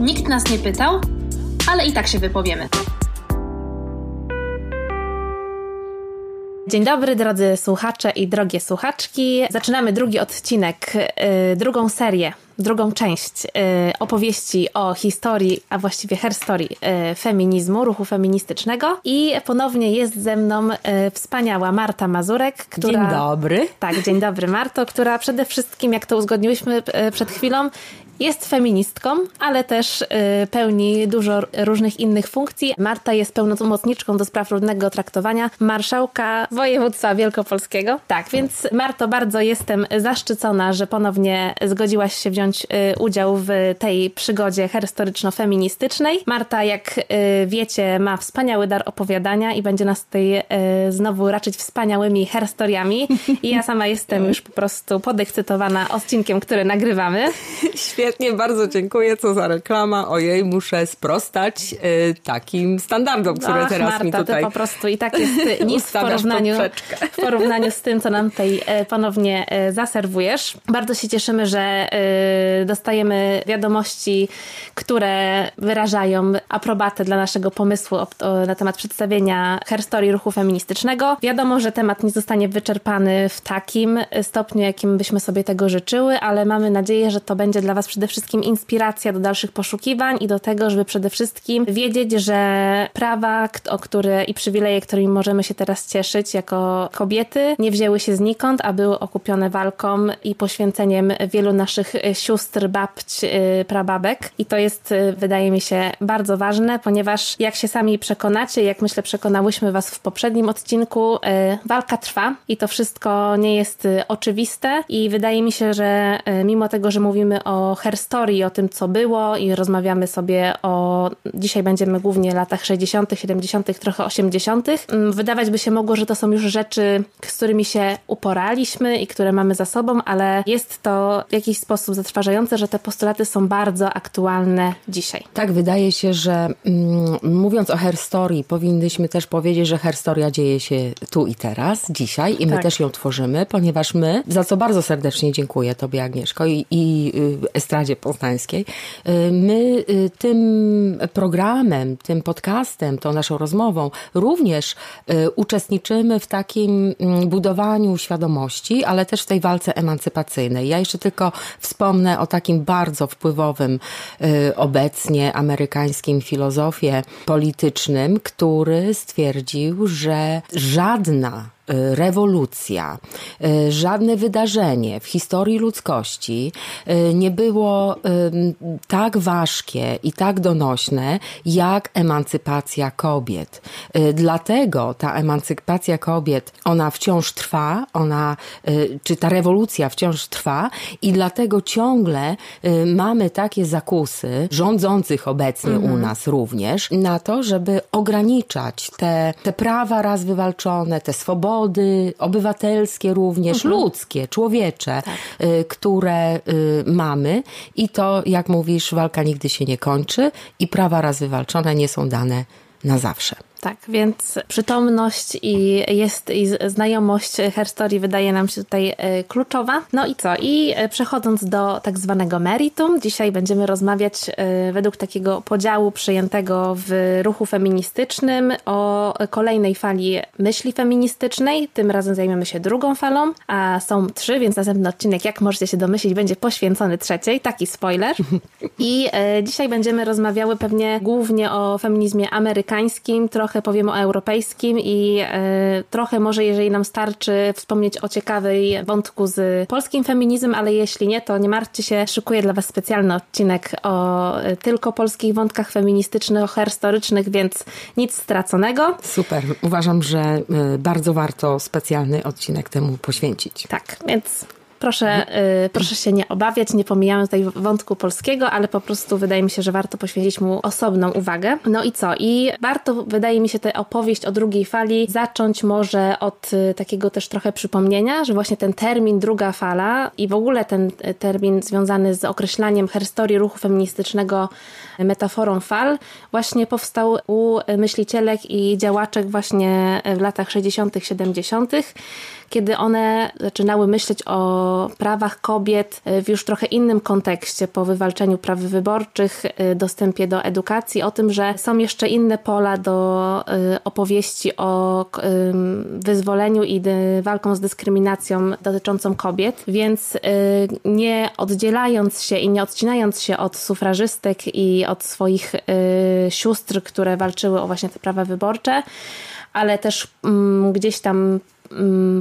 Nikt nas nie pytał, ale i tak się wypowiemy. Dzień dobry, drodzy słuchacze i drogie słuchaczki. Zaczynamy drugi odcinek, yy, drugą serię, drugą część yy, opowieści o historii, a właściwie herstory yy, feminizmu, ruchu feministycznego. I ponownie jest ze mną y, wspaniała Marta Mazurek, która... Dzień dobry. Tak, dzień dobry Marto, która przede wszystkim, jak to uzgodniłyśmy y, przed chwilą, jest feministką, ale też y, pełni dużo różnych innych funkcji. Marta jest pełnomocniczką do spraw równego traktowania marszałka województwa wielkopolskiego. Tak, więc Marto, bardzo jestem zaszczycona, że ponownie zgodziłaś się wziąć y, udział w tej przygodzie historyczno-feministycznej. Marta, jak y, wiecie, ma wspaniały dar opowiadania i będzie nas tutaj znowu raczyć wspaniałymi herstoriami. I ja sama jestem już po prostu podekscytowana odcinkiem, który nagrywamy. Świetnie Świetnie, bardzo dziękuję. Co za reklama. Ojej, muszę sprostać y, takim standardom, które Ach, teraz Marta, mi tutaj to po prostu i tak jest nic w porównaniu, w porównaniu z tym, co nam tutaj e, ponownie e, zaserwujesz. Bardzo się cieszymy, że e, dostajemy wiadomości, które wyrażają aprobatę dla naszego pomysłu na temat przedstawienia herstorii ruchu feministycznego. Wiadomo, że temat nie zostanie wyczerpany w takim stopniu, jakim byśmy sobie tego życzyły, ale mamy nadzieję, że to będzie dla Was przede wszystkim inspiracja do dalszych poszukiwań i do tego, żeby przede wszystkim wiedzieć, że prawa o które i przywileje, którymi możemy się teraz cieszyć jako kobiety, nie wzięły się znikąd, a były okupione walką i poświęceniem wielu naszych sióstr, babć, y, prababek. I to jest, y, wydaje mi się, bardzo ważne, ponieważ jak się sami przekonacie, jak myślę przekonałyśmy Was w poprzednim odcinku, y, walka trwa i to wszystko nie jest oczywiste i wydaje mi się, że mimo tego, że mówimy o herstory, o tym, co było i rozmawiamy sobie o... Dzisiaj będziemy głównie latach 60., 70., trochę 80. Mm, wydawać by się mogło, że to są już rzeczy, z którymi się uporaliśmy i które mamy za sobą, ale jest to w jakiś sposób zatrważające, że te postulaty są bardzo aktualne dzisiaj. Tak, wydaje się, że mm, mówiąc o herstory, powinnyśmy też powiedzieć, że herstoria dzieje się tu i teraz, dzisiaj i my tak. też ją tworzymy, ponieważ my, za co bardzo serdecznie dziękuję Tobie Agnieszko i, i y, Estradzie Poznańskiej. Y, my y, tym programem, tym podcastem, tą naszą rozmową również y, uczestniczymy w takim mm, budowaniu świadomości, ale też w tej walce emancypacyjnej. Ja jeszcze tylko wspomnę o takim bardzo wpływowym obecnie amerykańskim filozofie politycznym, który stwierdził, że żadna rewolucja, y, żadne wydarzenie w historii ludzkości y, nie było tak ważkie i tak donośne jak emancypacja kobiet. Dlatego ta emancypacja kobiet, ona wciąż trwa, ona, czy ta rewolucja wciąż trwa i dlatego ciągle mamy takie zakusy rządzących obecnie mhm. u nas również na to, żeby ograniczać te, te prawa raz wywalczone, te swobody, swobody obywatelskie również, mhm. ludzkie, człowiecze, tak. Y, które y, mamy i to, jak mówisz, walka nigdy się nie kończy i prawa raz wywalczone nie są dane na zawsze. Tak, więc przytomność i jest i znajomość herstorii wydaje nam się tutaj e, kluczowa. No i co? I e, przechodząc do tak zwanego meritum, dzisiaj będziemy rozmawiać e, według takiego podziału przyjętego w ruchu feministycznym o kolejnej fali myśli feministycznej. Tym razem zajmiemy się drugą falą, a są trzy, więc następny odcinek, jak możecie się domyślić, będzie poświęcony trzeciej. Taki spoiler. I dzisiaj będziemy rozmawiały pewnie głównie o feminizmie amerykańskim, trochę trochę powiem o europejskim i e, trochę może, jeżeli nam starczy, wspomnieć o ciekawej wątku z polskim feminizmem, ale jeśli nie, to nie martwcie się, szykuję dla Was specjalny odcinek o e, tylko polskich wątkach feministycznych, historycznych, więc nic straconego. Super. Uważam, że e, bardzo warto specjalny odcinek temu poświęcić. Tak, więc Proszę, y, proszę się nie obawiać, nie pomijamy tutaj wątku polskiego, ale po prostu wydaje mi się, że warto poświęcić mu osobną uwagę. No i co? I warto, wydaje mi się, tę opowieść o drugiej fali zacząć może od y, takiego też trochę przypomnienia, że właśnie ten termin druga fala i w ogóle ten y, termin związany z określaniem herstorii ruchu feministycznego metaforą fal właśnie powstał u myślicielek i działaczek właśnie w latach 60., 70., kiedy one zaczynały myśleć o prawach kobiet w już trochę innym kontekście, po wywalczeniu praw wyborczych, dostępie do edukacji, o tym, że są jeszcze inne pola do opowieści o wyzwoleniu i walką z dyskryminacją dotyczącą kobiet, więc nie oddzielając się i nie odcinając się od sufrażystek i od swoich sióstr, które walczyły o właśnie te prawa wyborcze, ale też mm, gdzieś tam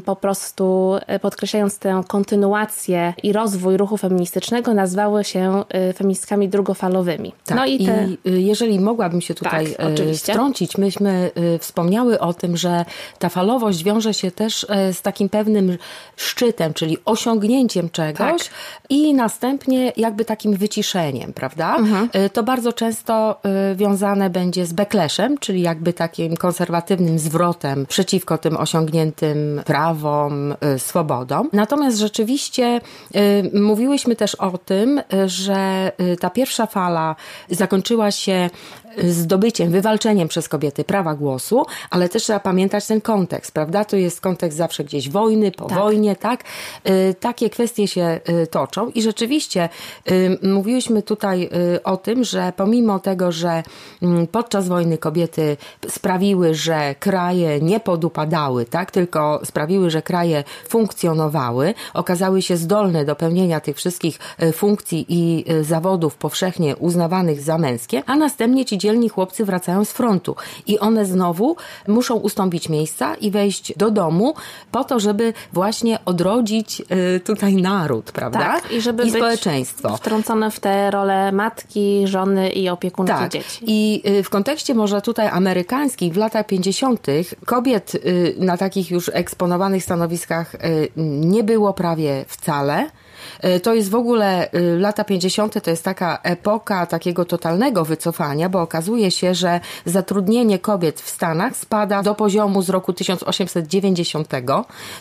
po prostu e, podkreślając tę kontynuację i rozwój ruchu feministycznego, nazwały się e, feministkami drugofalowymi. Tak, no i, te... i y, jeżeli mogłabym się tutaj tak, e, wtrącić, myśmy wspomniały o tym, że ta falowość wiąże się też z takim pewnym szczytem, czyli osiągnięciem czegoś tak. i następnie jakby takim wyciszeniem, prawda? Mhm. To bardzo często wiązane będzie z backlashem, czyli jakby takim konserwatywnym zwrotem przeciwko tym osiągniętym prawom, y, swobodom. Natomiast rzeczywiście y, mówiłyśmy też o tym, że y, ta pierwsza fala zakończyła się zdobyciem, wywalczeniem przez kobiety prawa głosu, ale też trzeba pamiętać ten kontekst, prawda? To jest kontekst zawsze gdzieś wojny, po tak. wojnie, tak? Takie kwestie się toczą i rzeczywiście mówiłyśmy tutaj o tym, że pomimo tego, że mm, podczas wojny kobiety sprawiły, że kraje nie podupadały, tak? Tylko sprawiły, że kraje funkcjonowały, okazały się zdolne do pełnienia tych wszystkich funkcji i zawodów powszechnie uznawanych za męskie, a następnie ci dzielni chłopcy wracają z frontu i one znowu muszą ustąpić miejsca i wejść do domu po to, żeby właśnie odrodzić e, tutaj naród, prawda? Tak, i żeby I społeczeństwo. wtrącone w te role matki, żony i opiekunki tak. dzieci. I w kontekście może tutaj amerykańskich w latach 50. kobiet na takich już eksponowanych stanowiskach y, nie było prawie wcale. E, to jest w ogóle y, lata 50. to jest taka epoka takiego totalnego wycofania, bo okazuje się, że zatrudnienie kobiet w Stanach spada do poziomu z roku 1890.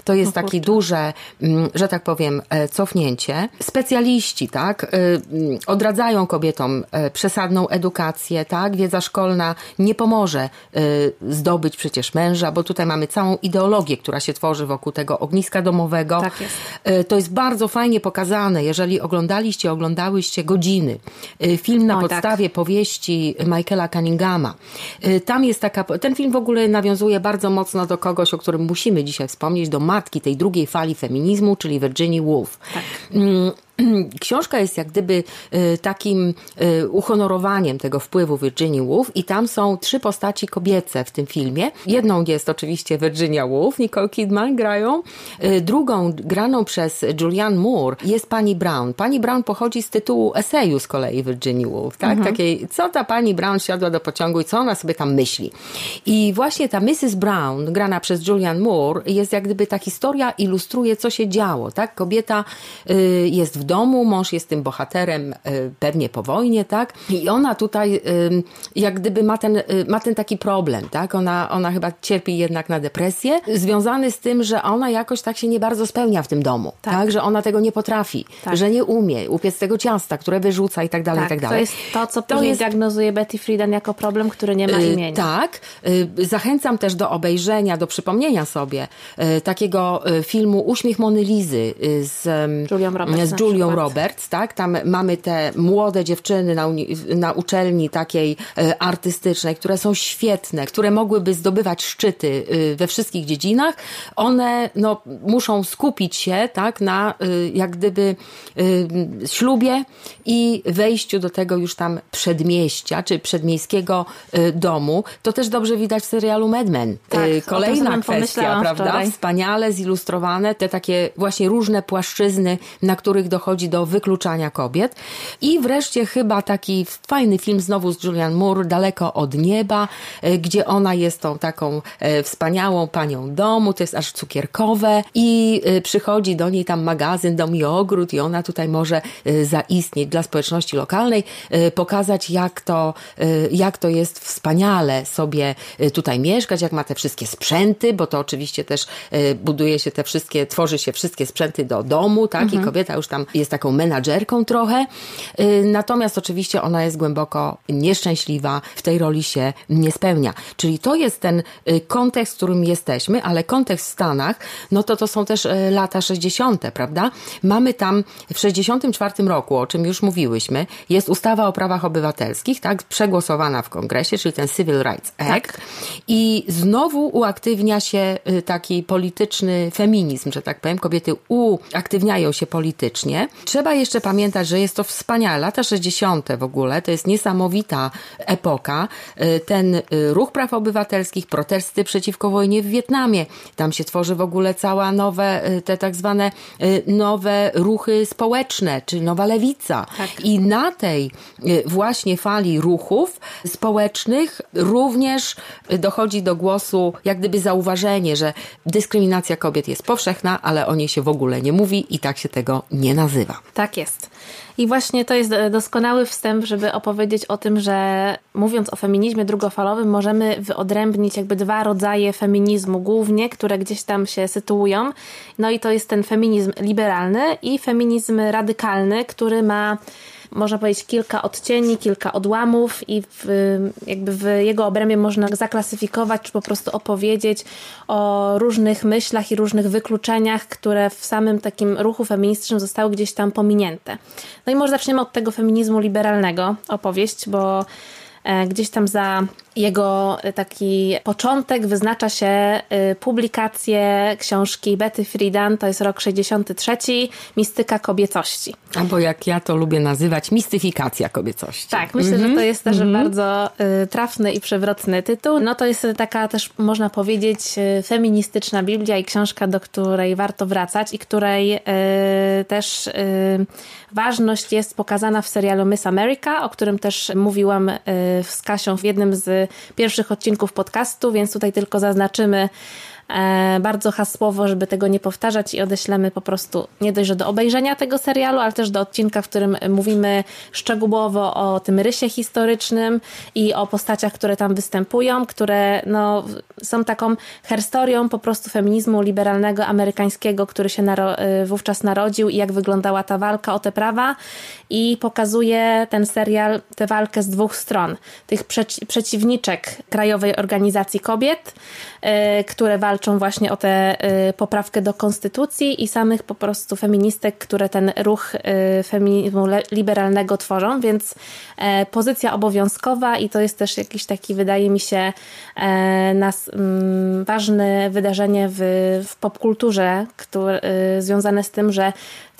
To jest takie duże, mm, że tak powiem, e, cofnięcie. Specjaliści, tak, y, mm, odradzają kobietom e, przesadną edukację, tak, wiedza szkolna nie pomoże zdobyć przecież męża, bo tutaj mamy całą ideologię, która się tworzy wokół tego ogniska domowego. Tak jest. To jest bardzo fajnie pokazane pokazane, jeżeli oglądaliście, oglądałyście Godziny, y, film na tak. podstawie tak. powieści Michaela Cunninghama. Y, tam jest taka, ten film w ogóle nawiązuje bardzo mocno do kogoś, o którym musimy dzisiaj wspomnieć, do matki tej drugiej fali feminizmu, czyli Virginia Woolf. Tak. Książka jest jak gdyby y, takim y, uhonorowaniem tego wpływu Virginia Woolf i tam są trzy postaci kobiece w tym filmie. Jedną jest oczywiście Virginia Woolf, Nicole Kidman grają. Y, drugą, graną przez Julianne Moore, jest pani Brown. Pani Brown pochodzi z tytułu eseju z kolei Virginia Woolf, tak? Mhm. Takiej, co ta pani Brown siadła do pociągu i co ona sobie tam myśli. I właśnie ta Mrs. Brown, grana przez Julianne Moore, jest jak gdyby ta historia ilustruje, co się działo, tak? Kobieta jest w domu, mąż jest tym bohaterem y, pewnie po wojnie, tak? I ona tutaj jak gdyby ma ten, y, ma ten taki problem, tak? Ona, ona chyba cierpi jednak na depresję, związany z tym, że ona jakoś tak się nie bardzo spełnia w tym domu, tak? tak? Że ona tego nie potrafi, tak. że nie umie upiec tego ciasta, które wyrzuca i tak dalej, tak, i tak dalej. To jest to, co to jest... diagnozuje Betty Friedan jako problem, który nie ma y, imienia. Tak. Zachęcam też do obejrzenia, do przypomnienia sobie takiego filmu Uśmiech Mony Lizy z Julią Roberts. Z Julią Julią Roberts, tak? Tam mamy te młode dziewczyny na, na uczelni takiej e, artystycznej, które są świetne, które mogłyby zdobywać szczyty e, we wszystkich dziedzinach. One no, muszą skupić się tak, na e, jak gdyby ślubie i wejściu do tego już tam przedmieścia, czy przedmiejskiego domu. To też dobrze widać w serialu Mad Men. Tak, Kolejna kwestia, prawda? Wczoraj. Wspaniale zilustrowane, te takie właśnie różne płaszczyzny, na których dochodzi dochodzi do wykluczania kobiet. I wreszcie chyba taki fajny film znowu z Julianne Moore, Daleko od nieba, e, gdzie ona jest tą taką e, wspaniałą panią domu, to jest aż cukierkowe i e, przychodzi do niej tam magazyn Dom i Ogród i ona tutaj może zaistnieć dla społeczności lokalnej, pokazać jak to, jak to jest wspaniale sobie tutaj mieszkać, jak ma te wszystkie sprzęty, bo to oczywiście też buduje się te wszystkie, tworzy się wszystkie sprzęty do domu, tak? Mhm. I kobieta już tam jest taką menadżerką trochę. Y, natomiast oczywiście ona jest głęboko nieszczęśliwa, w tej roli się nie spełnia. Czyli to jest ten y, kontekst, w którym jesteśmy, ale kontekst w Stanach, no to to są też y, lata 60., prawda? Mamy tam w 64 roku, o czym już mówiłyśmy, jest ustawa o prawach obywatelskich, tak, przegłosowana w kongresie, czyli ten Civil Rights Act. Tak. I znowu uaktywnia się taki polityczny feminizm, że tak powiem. Kobiety uaktywniają się politycznie. Trzeba jeszcze pamiętać, że jest to wspaniale. Lata 60. w ogóle to jest niesamowita epoka. Y, ten y, ruch praw obywatelskich, protesty przeciwko wojnie w Wietnamie. Tam się tworzy w ogóle cała nowe, y, te tak zwane nowe ruchy społeczne, czyli nowa lewica. Tak. I na tej właśnie fali ruchów społecznych również dochodzi do głosu jak gdyby zauważenie, że dyskryminacja kobiet jest powszechna, ale o niej się w ogóle nie mówi i tak się tego nie nazywa. Tak jest. I właśnie to jest doskonały wstęp, żeby opowiedzieć o tym, że mówiąc o feminizmie drugofalowym, możemy wyodrębnić jakby dwa rodzaje feminizmu głównie, które gdzieś tam się sytuują. No i to jest ten feminizm liberalny i feminizm radykalny, który ma można powiedzieć, kilka odcieni, kilka odłamów i w, jakby w jego obrębie można zaklasyfikować, czy po prostu opowiedzieć o różnych myślach i różnych wykluczeniach, które w samym takim ruchu feministycznym zostały gdzieś tam pominięte. No i może zaczniemy od tego feminizmu liberalnego opowieść, bo e, gdzieś tam za jego y, taki początek wyznacza się y, publikację książki Betty Friedan, to jest rok 63, Mistyka kobiecości. Albo jak ja to lubię nazywać, mistyfikacja kobiecości. Tak, myślę, mm -hmm. że to mhm. jest też mm -hmm. bardzo y, trafny i przewrotny tytuł. No to jest taka też, można powiedzieć, feministyczna Biblia i książka, do której warto wracać i której też ważność jest pokazana w serialu Miss America, o którym też mówiłam z Kasią w jednym z pierwszych odcinków podcastu, więc tutaj tylko zaznaczymy bardzo hasłowo, żeby tego nie powtarzać i odeślemy po prostu nie dość, że do obejrzenia tego serialu, ale też do odcinka, w którym mówimy szczegółowo o tym rysie historycznym i o postaciach, które tam występują, które no, są taką historią po prostu feminizmu liberalnego amerykańskiego, który się naro e, wówczas narodził i jak wyglądała ta walka o te prawa i pokazuje ten serial tę walkę z dwóch stron. Tych przeci przeciwniczek Krajowej Organizacji Kobiet, yy, które walczą walczą właśnie o tę y, poprawkę do konstytucji i samych po prostu feministek, które ten ruch y, feminizmu liberalnego tworzą, więc e, pozycja obowiązkowa i to jest też jakiś taki, wydaje mi się, e, nas, mm, ważne wydarzenie w, w popkulturze, które, y, związane z tym, że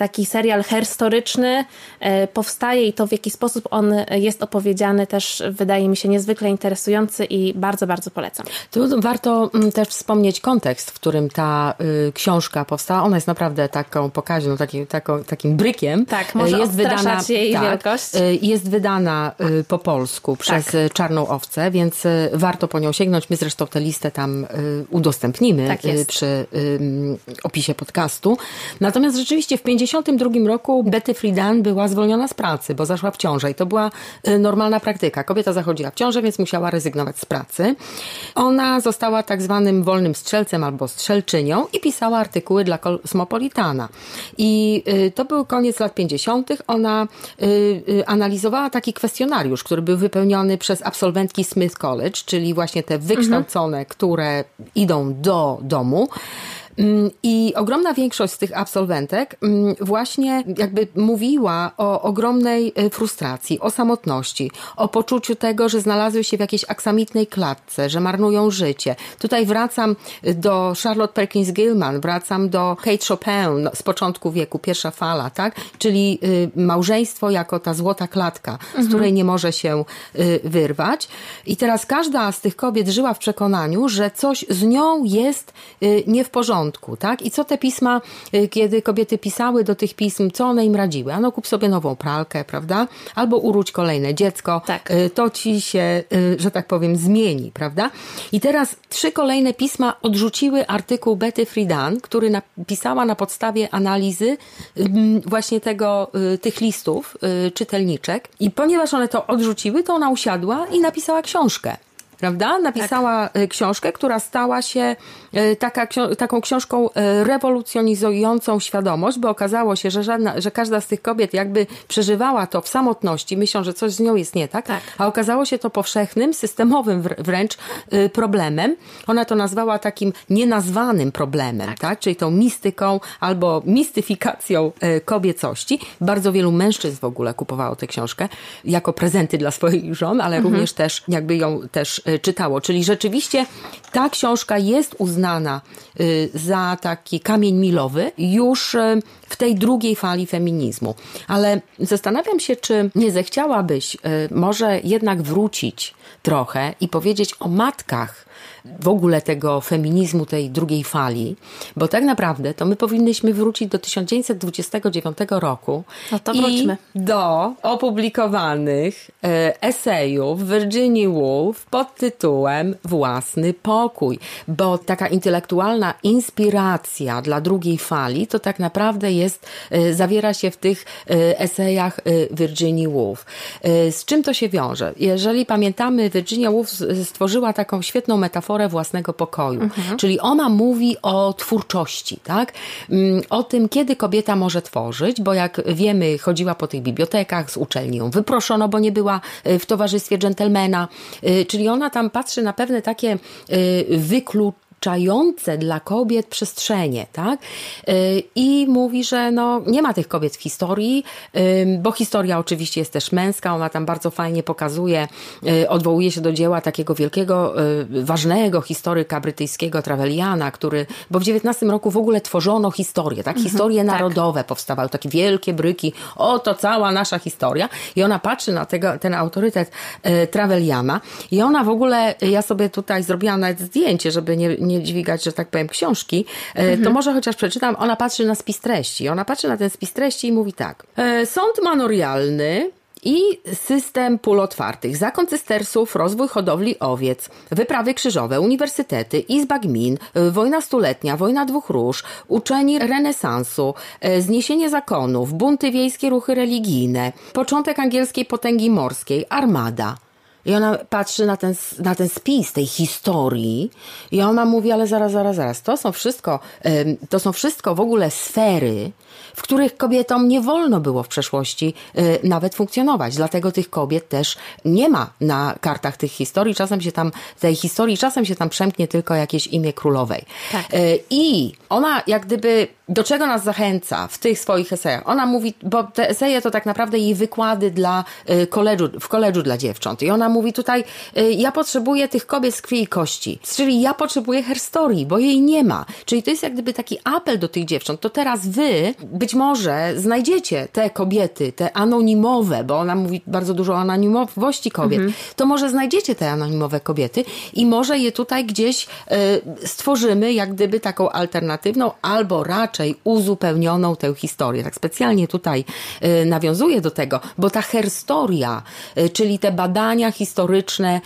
taki serial herstoryczny e, powstaje i to w jaki sposób on jest opowiedziany też wydaje mi się niezwykle interesujący i bardzo, bardzo polecam. Tu warto mm, też wspomnieć kontekst, w którym ta y, książka powstała. Ona jest naprawdę taką pokaźną, taki, taką, takim brykiem. Tak, może jest wydana, jej tak, wielkość. Y, jest wydana y, po polsku przez tak. Czarną Owcę, więc warto po nią sięgnąć. My zresztą tę listę tam udostępnimy tak przy opisie podcastu. Natomiast rzeczywiście w 50 1952 roku Betty Friedan była zwolniona z pracy, bo zaszła w ciążę i to była y, normalna praktyka. Kobieta zachodziła w ciążę, więc musiała rezygnować z pracy. Ona została tak zwanym wolnym strzelcem albo strzelczynią i pisała artykuły dla Kosmopolitana. I y, to był koniec lat 50. Ona y, analizowała taki kwestionariusz, który był wypełniony przez absolwentki Smith College, czyli właśnie te wykształcone, mhm. które idą do domu. Mm, I ogromna większość z tych absolwentek mm, właśnie jakby mówiła o ogromnej e, frustracji, o samotności, o poczuciu tego, że znalazły się w jakiejś aksamitnej klatce, że marnują życie. Tutaj wracam do Charlotte Perkins Gilman, wracam do Kate Chopin z początku wieku, pierwsza fala, tak? Czyli y, małżeństwo jako ta złota klatka, mhm. z której nie może się y, wyrwać. I teraz każda z tych kobiet żyła w przekonaniu, że coś z nią jest y, nie w porządku porządku, tak? I co te pisma, y, kiedy kobiety pisały do tych pism, co one im radziły? Ano kup sobie nową pralkę, prawda? Albo uródź kolejne dziecko. Tak. Y, to ci się, y, że tak powiem, zmieni, prawda? I teraz trzy kolejne pisma odrzuciły artykuł Betty Friedan, który napisała na podstawie analizy właśnie tego, tych listów czytelniczek. I ponieważ one to odrzuciły, to ona usiadła i napisała książkę prawda? Napisała tak. książkę, która stała się taka, taką książką rewolucjonizującą świadomość, bo okazało się, że, żadna, że każda z tych kobiet jakby przeżywała to w samotności, myślą, że coś z nią jest nie tak, tak. a okazało się to powszechnym, systemowym wręcz problemem. Ona to nazwała takim nienazwanym problemem, tak? tak? Czyli tą mistyką albo mistyfikacją kobiecości. Bardzo wielu mężczyzn w ogóle kupowało tę książkę jako prezenty dla swoich żon, ale mhm. również też jakby ją też e, czytało. Czyli rzeczywiście ta książka jest uznana e, za taki kamień milowy już e, w tej drugiej fali feminizmu. Ale zastanawiam się, czy nie zechciałabyś może jednak wrócić trochę i powiedzieć o matkach, w ogóle tego feminizmu, tej drugiej fali, bo tak naprawdę to my powinnyśmy wrócić do 1929 roku no to wróćmy. i do opublikowanych e, esejów Virginia Woolf pod tytułem Własny pokój, bo taka intelektualna inspiracja dla drugiej fali to tak naprawdę jest, e, zawiera się w tych e, esejach Virginia Woolf. Z czym to się wiąże? Jeżeli pamiętamy, Virginia Woolf stworzyła taką świetną metaforę własnego pokoju. Mhm. Czyli ona mówi o twórczości, tak? Mm, o tym, kiedy kobieta może tworzyć, bo jak wiemy, chodziła po tych bibliotekach, z uczelni ją wyproszono, bo nie była y, w towarzystwie dżentelmena. Y, czyli ona tam patrzy na pewne takie y, otaczające dla kobiet przestrzenie, tak? Y, I mówi, że no, nie ma tych kobiet w historii, y, bo historia oczywiście jest też męska, ona tam bardzo fajnie pokazuje, y, odwołuje się do dzieła takiego wielkiego, ważnego historyka brytyjskiego, Traveliana, który, bo w XIX roku w ogóle tworzono historię, tak? Mhm, Historie mhm, narodowe tak. powstawały, takie wielkie bryki, oto cała nasza historia i ona patrzy na tego, ten autorytet Traveliana i ona w ogóle, ja sobie tutaj zrobiłam nawet zdjęcie, żeby nie, nie nie dźwigać, że tak powiem, książki, e, mhm. to może chociaż przeczytam, ona patrzy na spis treści. Ona patrzy na ten spis treści i mówi tak. E, sąd manorialny i system pól otwartych, zakon cystersów, rozwój hodowli owiec, wyprawy krzyżowe, uniwersytety, izba gmin, e, wojna stuletnia, wojna dwóch róż, uczeni renesansu, zniesienie zakonów, bunty wiejskie, ruchy religijne, początek angielskiej potęgi morskiej, armada. I ona patrzy na ten, na ten spis tej historii i ona mówi, ale zaraz, zaraz, zaraz, to są wszystko, to są wszystko w ogóle sfery, w których kobietom nie wolno było w przeszłości y, nawet funkcjonować. Dlatego tych kobiet też nie ma na kartach tych historii. Czasem się tam, tej historii, czasem się tam przemknie tylko jakieś imię królowej. Tak. Y, I ona jak gdyby do czego nas zachęca w tych swoich esejach? Ona mówi, bo te eseje to tak naprawdę jej wykłady dla koledżu, w koledżu dla dziewcząt. I ona mówi tutaj, ja potrzebuję tych kobiet z krwi i kości. Czyli ja potrzebuję herstorii, bo jej nie ma. Czyli to jest jak gdyby taki apel do tych dziewcząt. To teraz wy być może znajdziecie te kobiety, te anonimowe, bo ona mówi bardzo dużo o anonimowości kobiet, mhm. to może znajdziecie te anonimowe kobiety i może je tutaj gdzieś y, stworzymy jak gdyby taką alternatywną albo raczej uzupełnioną tę historię. Tak specjalnie tutaj y, nawiązuję do tego, bo ta herstoria, y, czyli te badania historyczne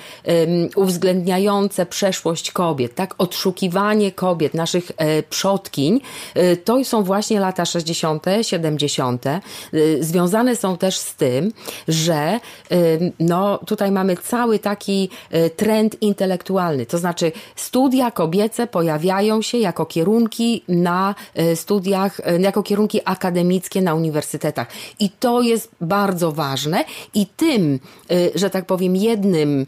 uwzględniające przeszłość kobiet, tak, odszukiwanie kobiet, naszych przodkiń, to są właśnie lata 60., 70., y, związane są też z tym, że y, no, tutaj mamy cały taki y, trend intelektualny, to znaczy studia kobiece pojawiają się jako kierunki na studiach, jako kierunki akademickie na uniwersytetach. I to jest bardzo ważne i tym, że tak powiem, jednym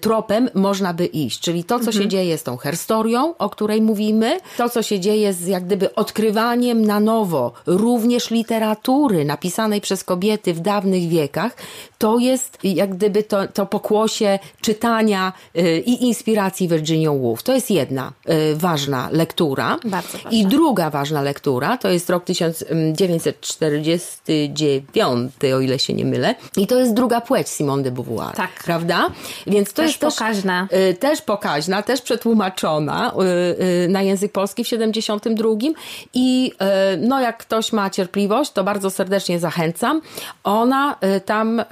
tropem można by iść. Czyli to, co mhm. się dzieje z tą herstorią, o której mówimy, to, co się dzieje z jak gdyby odkrywaniem na nowo również literatury napisanej przez kobiety w dawnych wiekach, to jest jak gdyby to, to pokłosie czytania y, i inspiracji Virginia Woolf. To jest jedna y, ważna lektura. Bardzo ważna. I druga ważna lektura to jest rok 1949, o ile się nie mylę. I to jest druga płeć Simone de Beauvoir. Tak. Prawda? Więc to też jest pokaźna. Też, y, też pokaźna, też przetłumaczona na język polski w 72. I no jak ktoś ma cierpliwość, to bardzo serdecznie zachęcam. Ona tam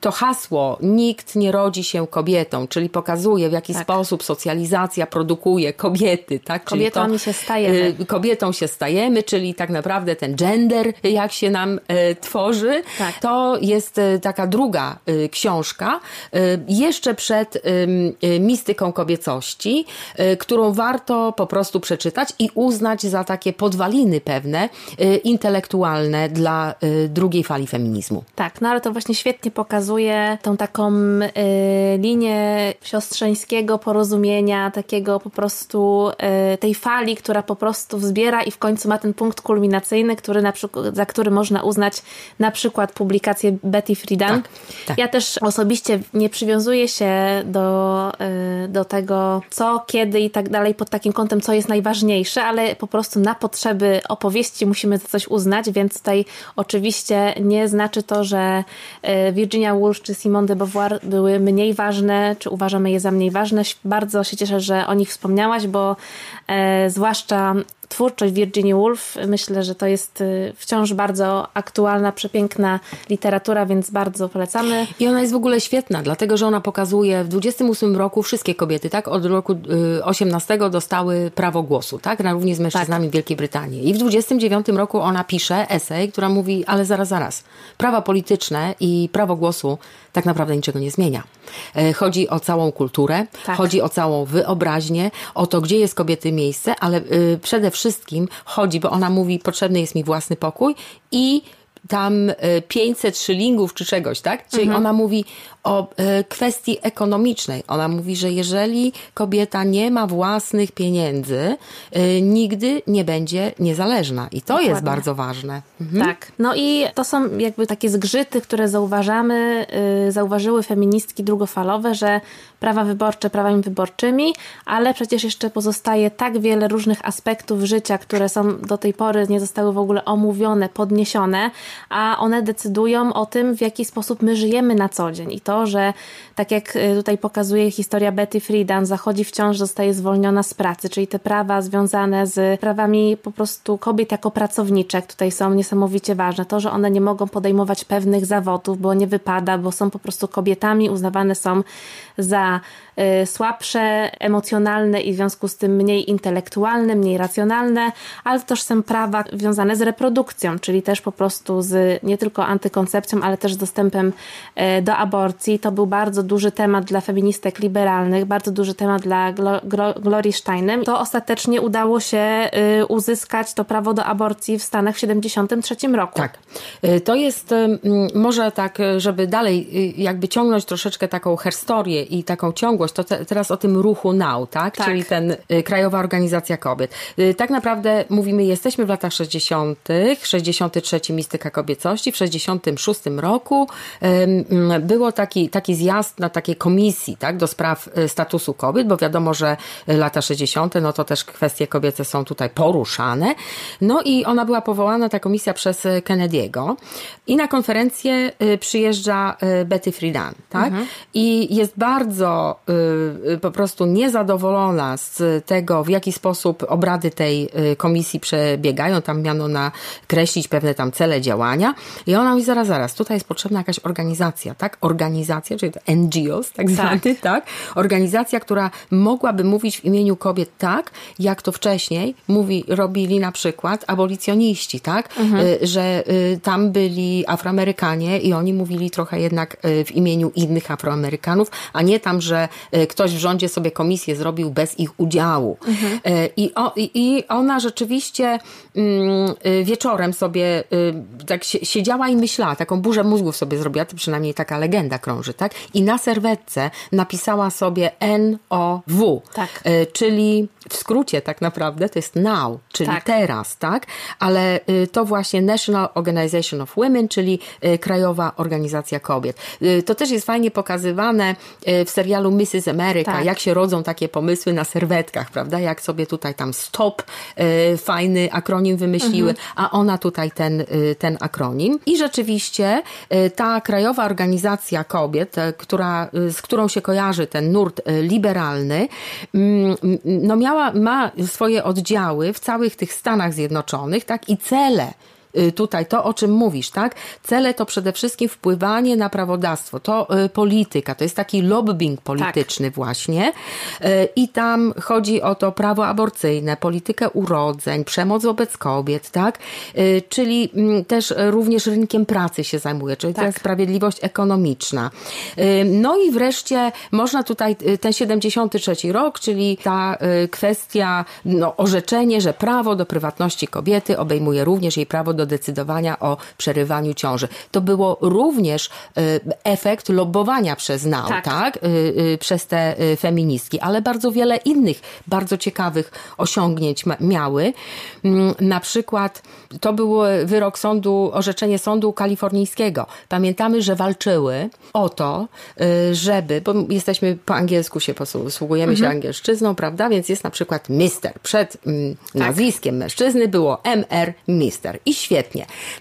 to hasło nikt nie rodzi się kobietą, czyli pokazuje w jaki tak. sposób socjalizacja produkuje kobiety, tak? Kobietami to, się stajemy. Kobietą się stajemy, czyli tak naprawdę ten gender, jak się nam tworzy, tak. to jest taka druga książka, jeszcze przed mistyką kobiecości, którą warto po prostu przeczytać i uznać za takie podwaliny pewne, intelektualne dla drugiej fali feminizmu. Tak, no ale to właśnie świetnie pokazuje tą taką y, linię siostrzeńskiego porozumienia, takiego po prostu y, tej fali, która po prostu wzbiera i w końcu ma ten punkt kulminacyjny, który na przykład, za który można uznać na przykład publikację Betty Friedan. Tak, tak. Ja też osobiście nie przywiązuję się do, y, do tego, co, kiedy i tak dalej pod takim kątem, co jest najważniejsze, ale po prostu na potrzeby opowieści musimy coś uznać, więc tutaj oczywiście nie znaczy to, że e, Virginia Woolf czy Simone de Beauvoir były mniej ważne, czy uważamy je za mniej ważne. Bardzo się cieszę, że o nich wspomniałaś, bo e, zwłaszcza twórczość Virginia Woolf. Myślę, że to jest y, wciąż bardzo aktualna, przepiękna literatura, więc bardzo polecamy. I ona jest w ogóle świetna, dlatego że ona pokazuje w 28 roku wszystkie kobiety, tak? Od roku 18 y, dostały prawo głosu, tak? Na równi z mężczyznami tak. w Wielkiej Brytanii. I w 29 roku ona pisze esej, która mówi, ale zaraz, zaraz. Prawa polityczne i prawo głosu tak naprawdę niczego nie zmienia. E, chodzi o całą kulturę, tak. chodzi o całą wyobraźnię, o to, gdzie jest kobiety miejsce, ale y, przede wszystkim chodzi, bo ona mówi, potrzebny jest mi własny pokój i tam 500 y, szylingów czy czegoś, tak? Czyli mhm. ona mówi o e, kwestii ekonomicznej. Ona mówi, że jeżeli kobieta nie ma własnych pieniędzy, e, nigdy nie będzie niezależna. I to Dokładnie. jest bardzo ważne. Mhm. Tak. No i to są jakby takie zgrzyty, które zauważamy, y, zauważyły feministki drugofalowe, że prawa wyborcze prawami wyborczymi, ale przecież jeszcze pozostaje tak wiele różnych aspektów życia, które są do tej pory nie zostały w ogóle omówione, podniesione, a one decydują o tym, w jaki sposób my żyjemy na co dzień. I to że tak jak y, tutaj pokazuje historia Betty Friedan, zachodzi w ciąż, zostaje zwolniona z pracy, czyli te prawa związane z prawami po prostu kobiet jako pracowniczek tutaj są niesamowicie ważne. To, że one nie mogą podejmować pewnych zawodów, bo nie wypada, bo są po prostu kobietami, uznawane są za y, słabsze, emocjonalne i w związku z tym mniej intelektualne, mniej racjonalne, ale też są prawa związane z reprodukcją, czyli też po prostu z nie tylko antykoncepcją, ale też z dostępem y, do aborcji. To był bardzo duży temat dla feministek liberalnych, bardzo duży temat dla Glory Steinem. To ostatecznie udało się y, uzyskać to prawo do aborcji w Stanach w 73 roku. Tak. To jest może tak, żeby dalej jakby ciągnąć troszeczkę taką historię i taką ciągłość, to te, teraz o tym ruchu NOW, tak? tak? Czyli ten y, Krajowa Organizacja Kobiet. Y, tak naprawdę mówimy, jesteśmy w latach 60., 63 Mistyka Kobiecości, w 66 roku y, było taki, taki zjazd na takiej komisji, tak? Do spraw y, statusu kobiet, bo wiadomo, że lata 60., no to też kwestie kobiece są tutaj poruszane. No i ona była powołana, ta komisja przez Kennedy'ego i na konferencję przyjeżdża Betty Friedan, tak? Mhm. I jest bardzo bardzo y, y, po prostu niezadowolona z tego, w jaki sposób obrady tej y, komisji przebiegają. Tam miano nakreślić pewne tam cele działania. I ona mówi, zaraz, zaraz, tutaj jest potrzebna jakaś organizacja, tak? Organizacja, czyli NGOs tak zwany, tak. tak? Organizacja, która mogłaby mówić w imieniu kobiet tak, jak to wcześniej mówi, robili na przykład abolicjoniści, tak? Mhm. Że tam byli Afroamerykanie i oni mówili trochę jednak w imieniu innych Afroamerykanów, a nie tam, że e, ktoś w rządzie sobie komisję zrobił bez ich udziału. Mhm. E, I, o, I ona rzeczywiście mm, e, wieczorem sobie tak siedziała i myślała, taką burzę mózgów sobie zrobiła, to przynajmniej taka legenda krąży, tak? I na serwetce napisała sobie N-O-W, tak. czyli w skrócie tak naprawdę to jest now, czyli tak. teraz, tak? Ale to właśnie National Organization of Women, czyli Krajowa Organizacja Kobiet. To też jest fajnie pokazywane w serialu Mrs. America, tak. jak się rodzą takie pomysły na serwetkach, prawda? Jak sobie tutaj tam stop, e, fajny akronim wymyśliły, mhm. a ona tutaj ten, e, ten akronim. I rzeczywiście e, ta Krajowa Organizacja Kobiet, która, z którą się kojarzy ten nurt liberalny, mm, no miała, ma swoje oddziały w całych tych Stanach Zjednoczonych, tak? I cele tutaj to, o czym mówisz, tak? Cele to przede wszystkim wpływanie na prawodawstwo, to y, polityka, to jest taki lobbying polityczny tak. właśnie i tam chodzi o to prawo aborcyjne, politykę urodzeń, przemoc wobec kobiet, tak? Czyli mm, też również rynkiem pracy się zajmuje, czyli tak. sprawiedliwość ekonomiczna. No i wreszcie można tutaj ten 73 rok, czyli ta kwestia, no, orzeczenie, że prawo do prywatności kobiety obejmuje również jej prawo do decydowania o przerywaniu ciąży. To było również y, efekt lobowania przez NAU, tak? tak? Y, y, przez te feministki, ale bardzo wiele innych bardzo ciekawych osiągnięć miały. Mm, na przykład to był wyrok sądu, orzeczenie sądu kalifornijskiego. Pamiętamy, że walczyły o to, żeby, bo jesteśmy po angielsku się posługujemy mhm. się angielszczyzną, prawda? Więc jest na przykład mister. Przed mm, tak. nazwiskiem mężczyzny było MR Mister i świetnie.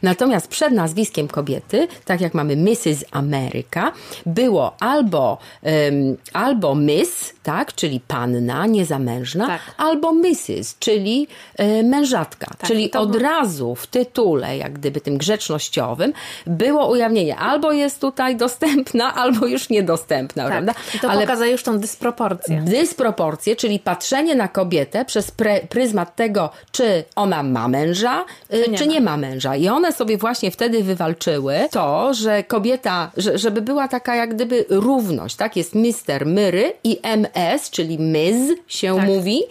Natomiast przed nazwiskiem kobiety, tak jak mamy Mrs. America, było albo, um, albo Miss, tak, czyli panna, niezamężna, tak. albo Mrs., czyli e, mężatka. Tak, czyli od razu w tytule, jak gdyby tym grzecznościowym, było ujawnienie, albo jest tutaj dostępna, albo już niedostępna, tak. prawda? I to Ale pokazuje już tą dysproporcję. Dysproporcję, czyli patrzenie na kobietę przez pryzmat tego, czy ona ma męża, y, czy nie, czy nie ma. Męża. I one sobie właśnie wtedy wywalczyły to, że kobieta, że, żeby była taka jak gdyby równość, tak? Jest Mister Myry i MS, czyli Ms się tak. mówi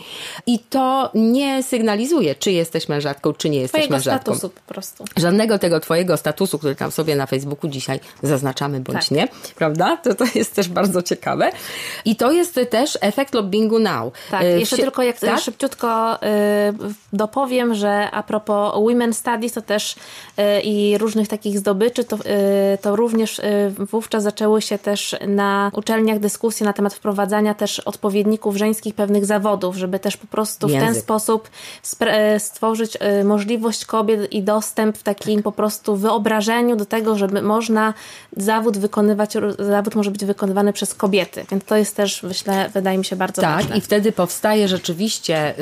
i to nie sygnalizuje, czy jesteś mężatką, czy nie jesteś twojego mężatką. statusu po prostu. Żadnego tego twojego statusu, który tam sobie na Facebooku dzisiaj zaznaczamy, bądź tak. nie, prawda? To, to jest też bardzo ciekawe. I to jest też efekt lobbingu now. Tak, y, jeszcze tylko jak tak? szybciutko y, dopowiem, że a propos Women Studies, to też y, i różnych takich zdobyczy, to, y, to również y, wówczas zaczęły się też na uczelniach dyskusje na temat wprowadzania też odpowiedników żeńskich pewnych zawodów, żeby też po prostu Język. w ten sposób stworzyć możliwość kobiet i dostęp w takim tak. po prostu wyobrażeniu do tego, żeby można zawód wykonywać, zawód może być wykonywany przez kobiety. Więc to jest też, myślę, wydaje mi się bardzo tak, ważne. Tak, i wtedy powstaje rzeczywiście,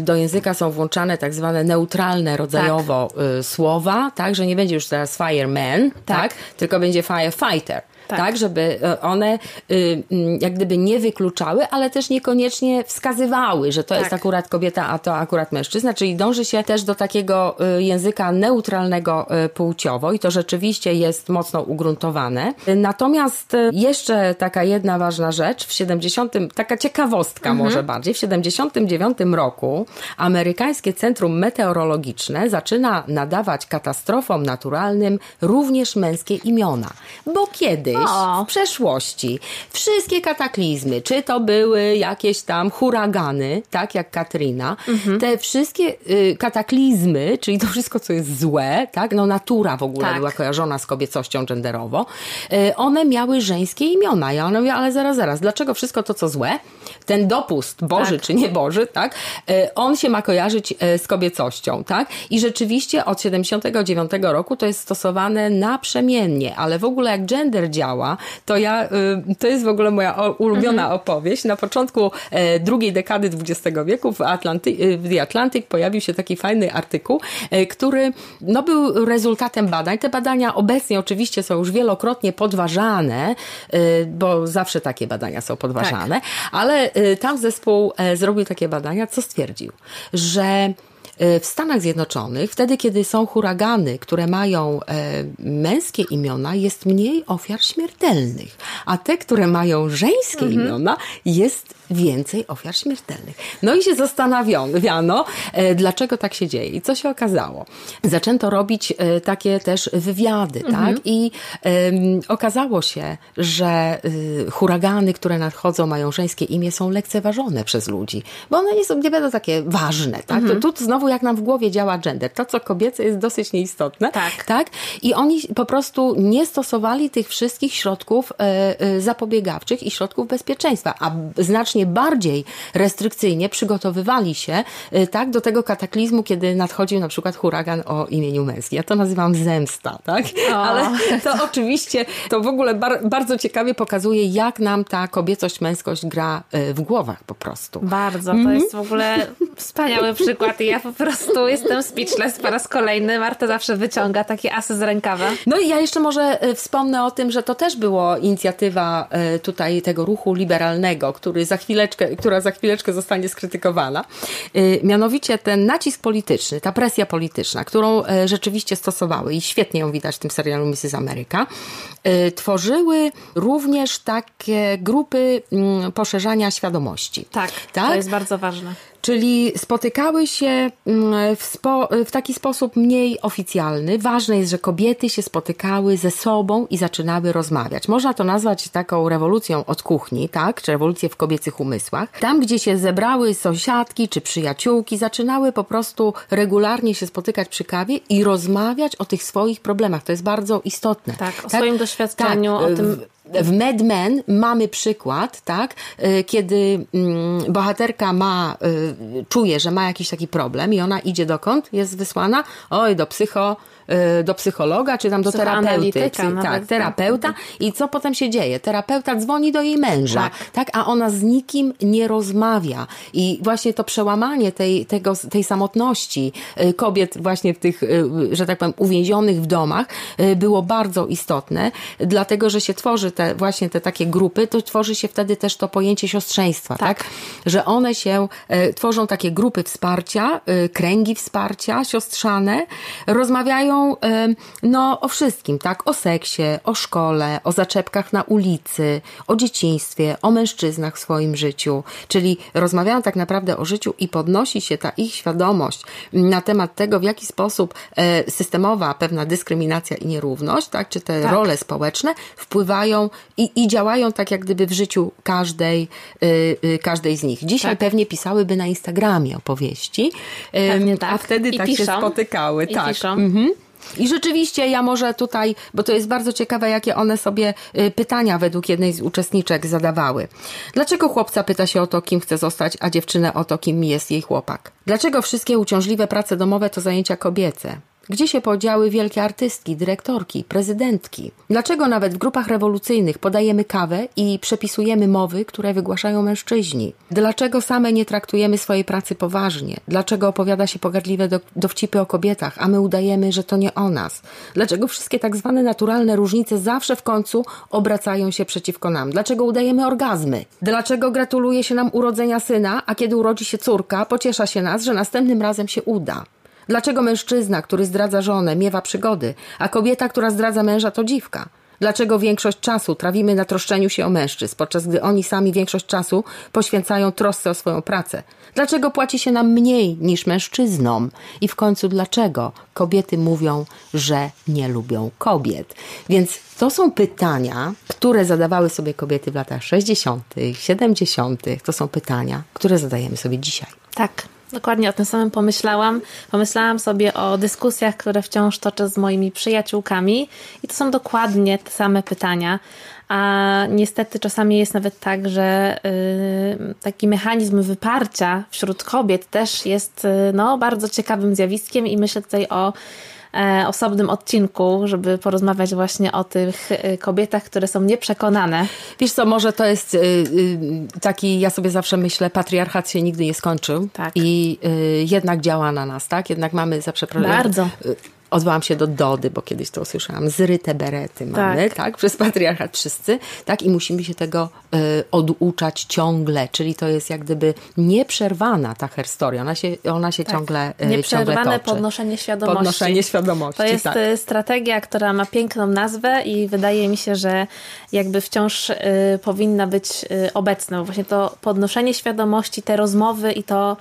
do języka są włączane tak zwane neutralne rodzajowo tak. Słowa, tak, że nie będzie już teraz fireman, tak, tak. Tylko będzie firefighter tak. tak, żeby e, one y, mm, jak gdyby nie wykluczały, ale też niekoniecznie wskazywały, że to tak. jest akurat kobieta, a to akurat mężczyzna, czyli dąży się też do takiego y, języka neutralnego y, płciowo i to rzeczywiście jest mocno ugruntowane. Natomiast jeszcze taka jedna ważna rzecz, w 70, taka ciekawostka mhm. może bardziej, w 79 roku amerykańskie Centrum Meteorologiczne zaczyna nadawać katastrofom naturalnym również męskie imiona. Bo kiedy kiedyś, o. w przeszłości, wszystkie kataklizmy, czy to były jakieś tam huragany, tak jak Katrina, mhm. te wszystkie y, kataklizmy, czyli to wszystko, co jest złe, tak, no natura w ogóle tak. była kojarzona z kobiecością genderowo, y, one miały żeńskie imiona. Ja one mówię, ale zaraz, zaraz, dlaczego wszystko to, co złe, ten dopust Boży tak. czy nie Boży, tak, y, on się ma kojarzyć y, z kobiecością, tak, i rzeczywiście od 79 roku to jest stosowane naprzemiennie, ale w ogóle jak gender działa, działa, to ja, y, to jest w ogóle moja ulubiona mhm. opowieść. Na początku e, drugiej dekady XX wieku w, Atlanty, y, w The Atlantic pojawił się taki fajny artykuł, e, który no, był rezultatem badań. Te badania obecnie oczywiście są już wielokrotnie podważane, e, bo zawsze takie badania są podważane, tak. ale tam zespół zrobił takie badania, co stwierdził, że w Stanach Zjednoczonych, wtedy kiedy są huragany, które mają e, męskie imiona, jest mniej ofiar śmiertelnych, a te, które mają żeńskie mhm. imiona, jest więcej ofiar śmiertelnych. No i się zastanawiano, e, dlaczego tak się dzieje i co się okazało. Zaczęto robić e, takie też wywiady, mhm. tak? I um, okazało się, że y, huragany, które nadchodzą, mają żeńskie imię, są lekceważone przez ludzi, bo one nie są, nie będą takie ważne, tak? Mhm. To tu znowu jak nam w głowie działa gender. To, co kobiece jest dosyć nieistotne, tak? tak? I oni po prostu nie stosowali tych wszystkich środków e, e, zapobiegawczych i środków bezpieczeństwa, a znacznie znacznie bardziej restrykcyjnie przygotowywali się y, tak do tego kataklizmu, kiedy nadchodził na przykład huragan o imieniu męskim. Ja to nazywam zemsta, tak? O. Ale to oczywiście to w ogóle bar bardzo ciekawie pokazuje, jak nam ta kobiecość, męskość gra y, w głowach po prostu. Bardzo. To mm jest w ogóle Wspaniały przykład i ja po prostu jestem speechless po raz kolejny. Marta zawsze wyciąga takie asy z rękawa. No i ja jeszcze może e, wspomnę o tym, że to też było inicjatywa tutaj tego ruchu liberalnego, który za chwileczkę, która za chwileczkę zostanie skrytykowana. E, mianowicie ten nacisk polityczny, ta presja polityczna, którą rzeczywiście stosowały i świetnie ją widać w tym serialu Mrs. America, tworzyły również takie grupy mm, poszerzania świadomości. Tak, tak? to jest bardzo ważne. Czyli spotykały się mm, w, spo, w, taki sposób mniej oficjalny. Ważne jest, że kobiety się spotykały ze sobą i zaczynały rozmawiać. Można to nazwać taką rewolucją od kuchni, tak? Czy rewolucję w kobiecych umysłach. Tam, gdzie się zebrały sąsiadki czy przyjaciółki, zaczynały po prostu regularnie się spotykać przy kawie i rozmawiać o tych swoich problemach. To jest bardzo istotne. Tak, o tak? swoim doświadczeniu, tak, o tym w Mad Men mamy przykład, tak, y, kiedy mm, bohaterka ma, y, czuje, że ma jakiś taki problem i ona idzie dokąd? Jest wysłana? Oj, do psycho do psychologa, czy tam do terapeuty. Psy, tak, tak, terapeuta. I co potem się dzieje? Terapeuta dzwoni do jej męża, tak. tak, a ona z nikim nie rozmawia. I właśnie to przełamanie tej, tego, tej samotności y, kobiet właśnie w tych, y, że tak powiem, uwięzionych w domach było bardzo istotne, dlatego, że się tworzy te właśnie te takie grupy, to tworzy się wtedy też to pojęcie siostrzeństwa, tak? tak? Że one się, tworzą takie grupy wsparcia, kręgi wsparcia siostrzane, rozmawiają no, o wszystkim, tak? O seksie, o szkole, o zaczepkach na ulicy, o dzieciństwie, o mężczyznach w swoim życiu. Czyli rozmawiają tak naprawdę o życiu i podnosi się ta ich świadomość na temat tego, w jaki sposób e, systemowa pewna dyskryminacja i nierówność, tak? Czy te tak. role społeczne wpływają i, i działają tak jak gdyby w życiu każdej, y, y, każdej z nich. Dzisiaj tak. pewnie pisałyby na Instagramie opowieści, tak. a wtedy I tak piszą. się spotykały. I tak. Piszą. Mhm. I rzeczywiście ja może tutaj, bo to jest bardzo ciekawe, jakie one sobie y, pytania według jednej z uczestniczek zadawały. Dlaczego chłopca pyta się o to, kim chce zostać, a dziewczynę o to, kim jest jej chłopak? Dlaczego wszystkie uciążliwe prace domowe to zajęcia kobiece? Gdzie się podziały wielkie artystki, dyrektorki, prezydentki? Dlaczego nawet w grupach rewolucyjnych podajemy kawę i przepisujemy mowy, które wygłaszają mężczyźni? Dlaczego same nie traktujemy swojej pracy poważnie? Dlaczego opowiada się pogardliwe do, dowcipy o kobietach, a my udajemy, że to nie o nas? Dlaczego wszystkie tak zwane naturalne różnice zawsze w końcu obracają się przeciwko nam? Dlaczego udajemy orgazmy? Dlaczego gratuluje się nam urodzenia syna, a kiedy urodzi się córka, pociesza się nas, że następnym razem się uda? Dlaczego mężczyzna, który zdradza żonę, miewa przygody, a kobieta, która zdradza męża, to dziwka? Dlaczego większość czasu trawimy na troszczeniu się o mężczyzn, podczas gdy oni sami większość czasu poświęcają trosce o swoją pracę? Dlaczego płaci się nam mniej niż mężczyznom? I w końcu dlaczego kobiety mówią, że nie lubią kobiet? Więc to są pytania, które zadawały sobie kobiety w latach 60., 70. To są pytania, które zadajemy sobie dzisiaj. Tak. Dokładnie o tym samym pomyślałam. Pomyślałam sobie o dyskusjach, które wciąż toczę z moimi przyjaciółkami i to są dokładnie te same pytania. A niestety czasami jest nawet tak, że y, taki mechanizm wyparcia wśród kobiet też jest y, no, bardzo ciekawym zjawiskiem i myślę tutaj o osobnym odcinku, żeby porozmawiać właśnie o tych e, kobietach, które są nieprzekonane. Wiesz co, może to jest y, taki, ja sobie zawsze myślę, patriarchat się nigdy nie skończył tak. i jednak działa na nas, tak? Jednak mamy za przeproszeniem... Bardzo odwołam się do Dody, bo kiedyś to usłyszałam, zryte berety mamy, tak, tak? Przez patriarchat wszyscy, tak, i musimy się tego y, oduczać ciągle, czyli to jest jak gdyby nieprzerwana ta historia, ona się, ona się tak. ciągle y, Nieprzerwane ciągle podnoszenie świadomości. Podnoszenie świadomości, To jest tak. E, strategia, która ma piękną nazwę i wydaje mi się, że jakby wciąż y, powinna być y, obecna, bo właśnie to podnoszenie świadomości, te rozmowy i to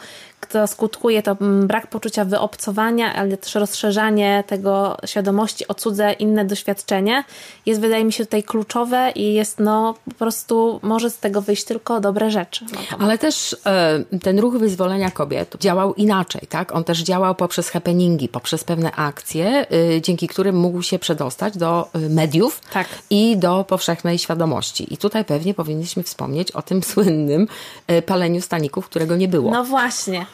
to skutkuje to brak poczucia wyobcowania, ale też rozszerzanie tego świadomości o cudze, inne doświadczenie jest wydaje mi się tutaj kluczowe i jest no po prostu może z tego wyjść tylko dobre rzeczy. No, ale też e, ten ruch wyzwolenia kobiet działał inaczej, tak? On też działał poprzez happeningi, poprzez pewne akcje, y, dzięki którym mógł się przedostać do y, mediów tak. i do powszechnej świadomości. I tutaj pewnie powinniśmy wspomnieć o tym słynnym paleniu staników, którego nie było. No właśnie.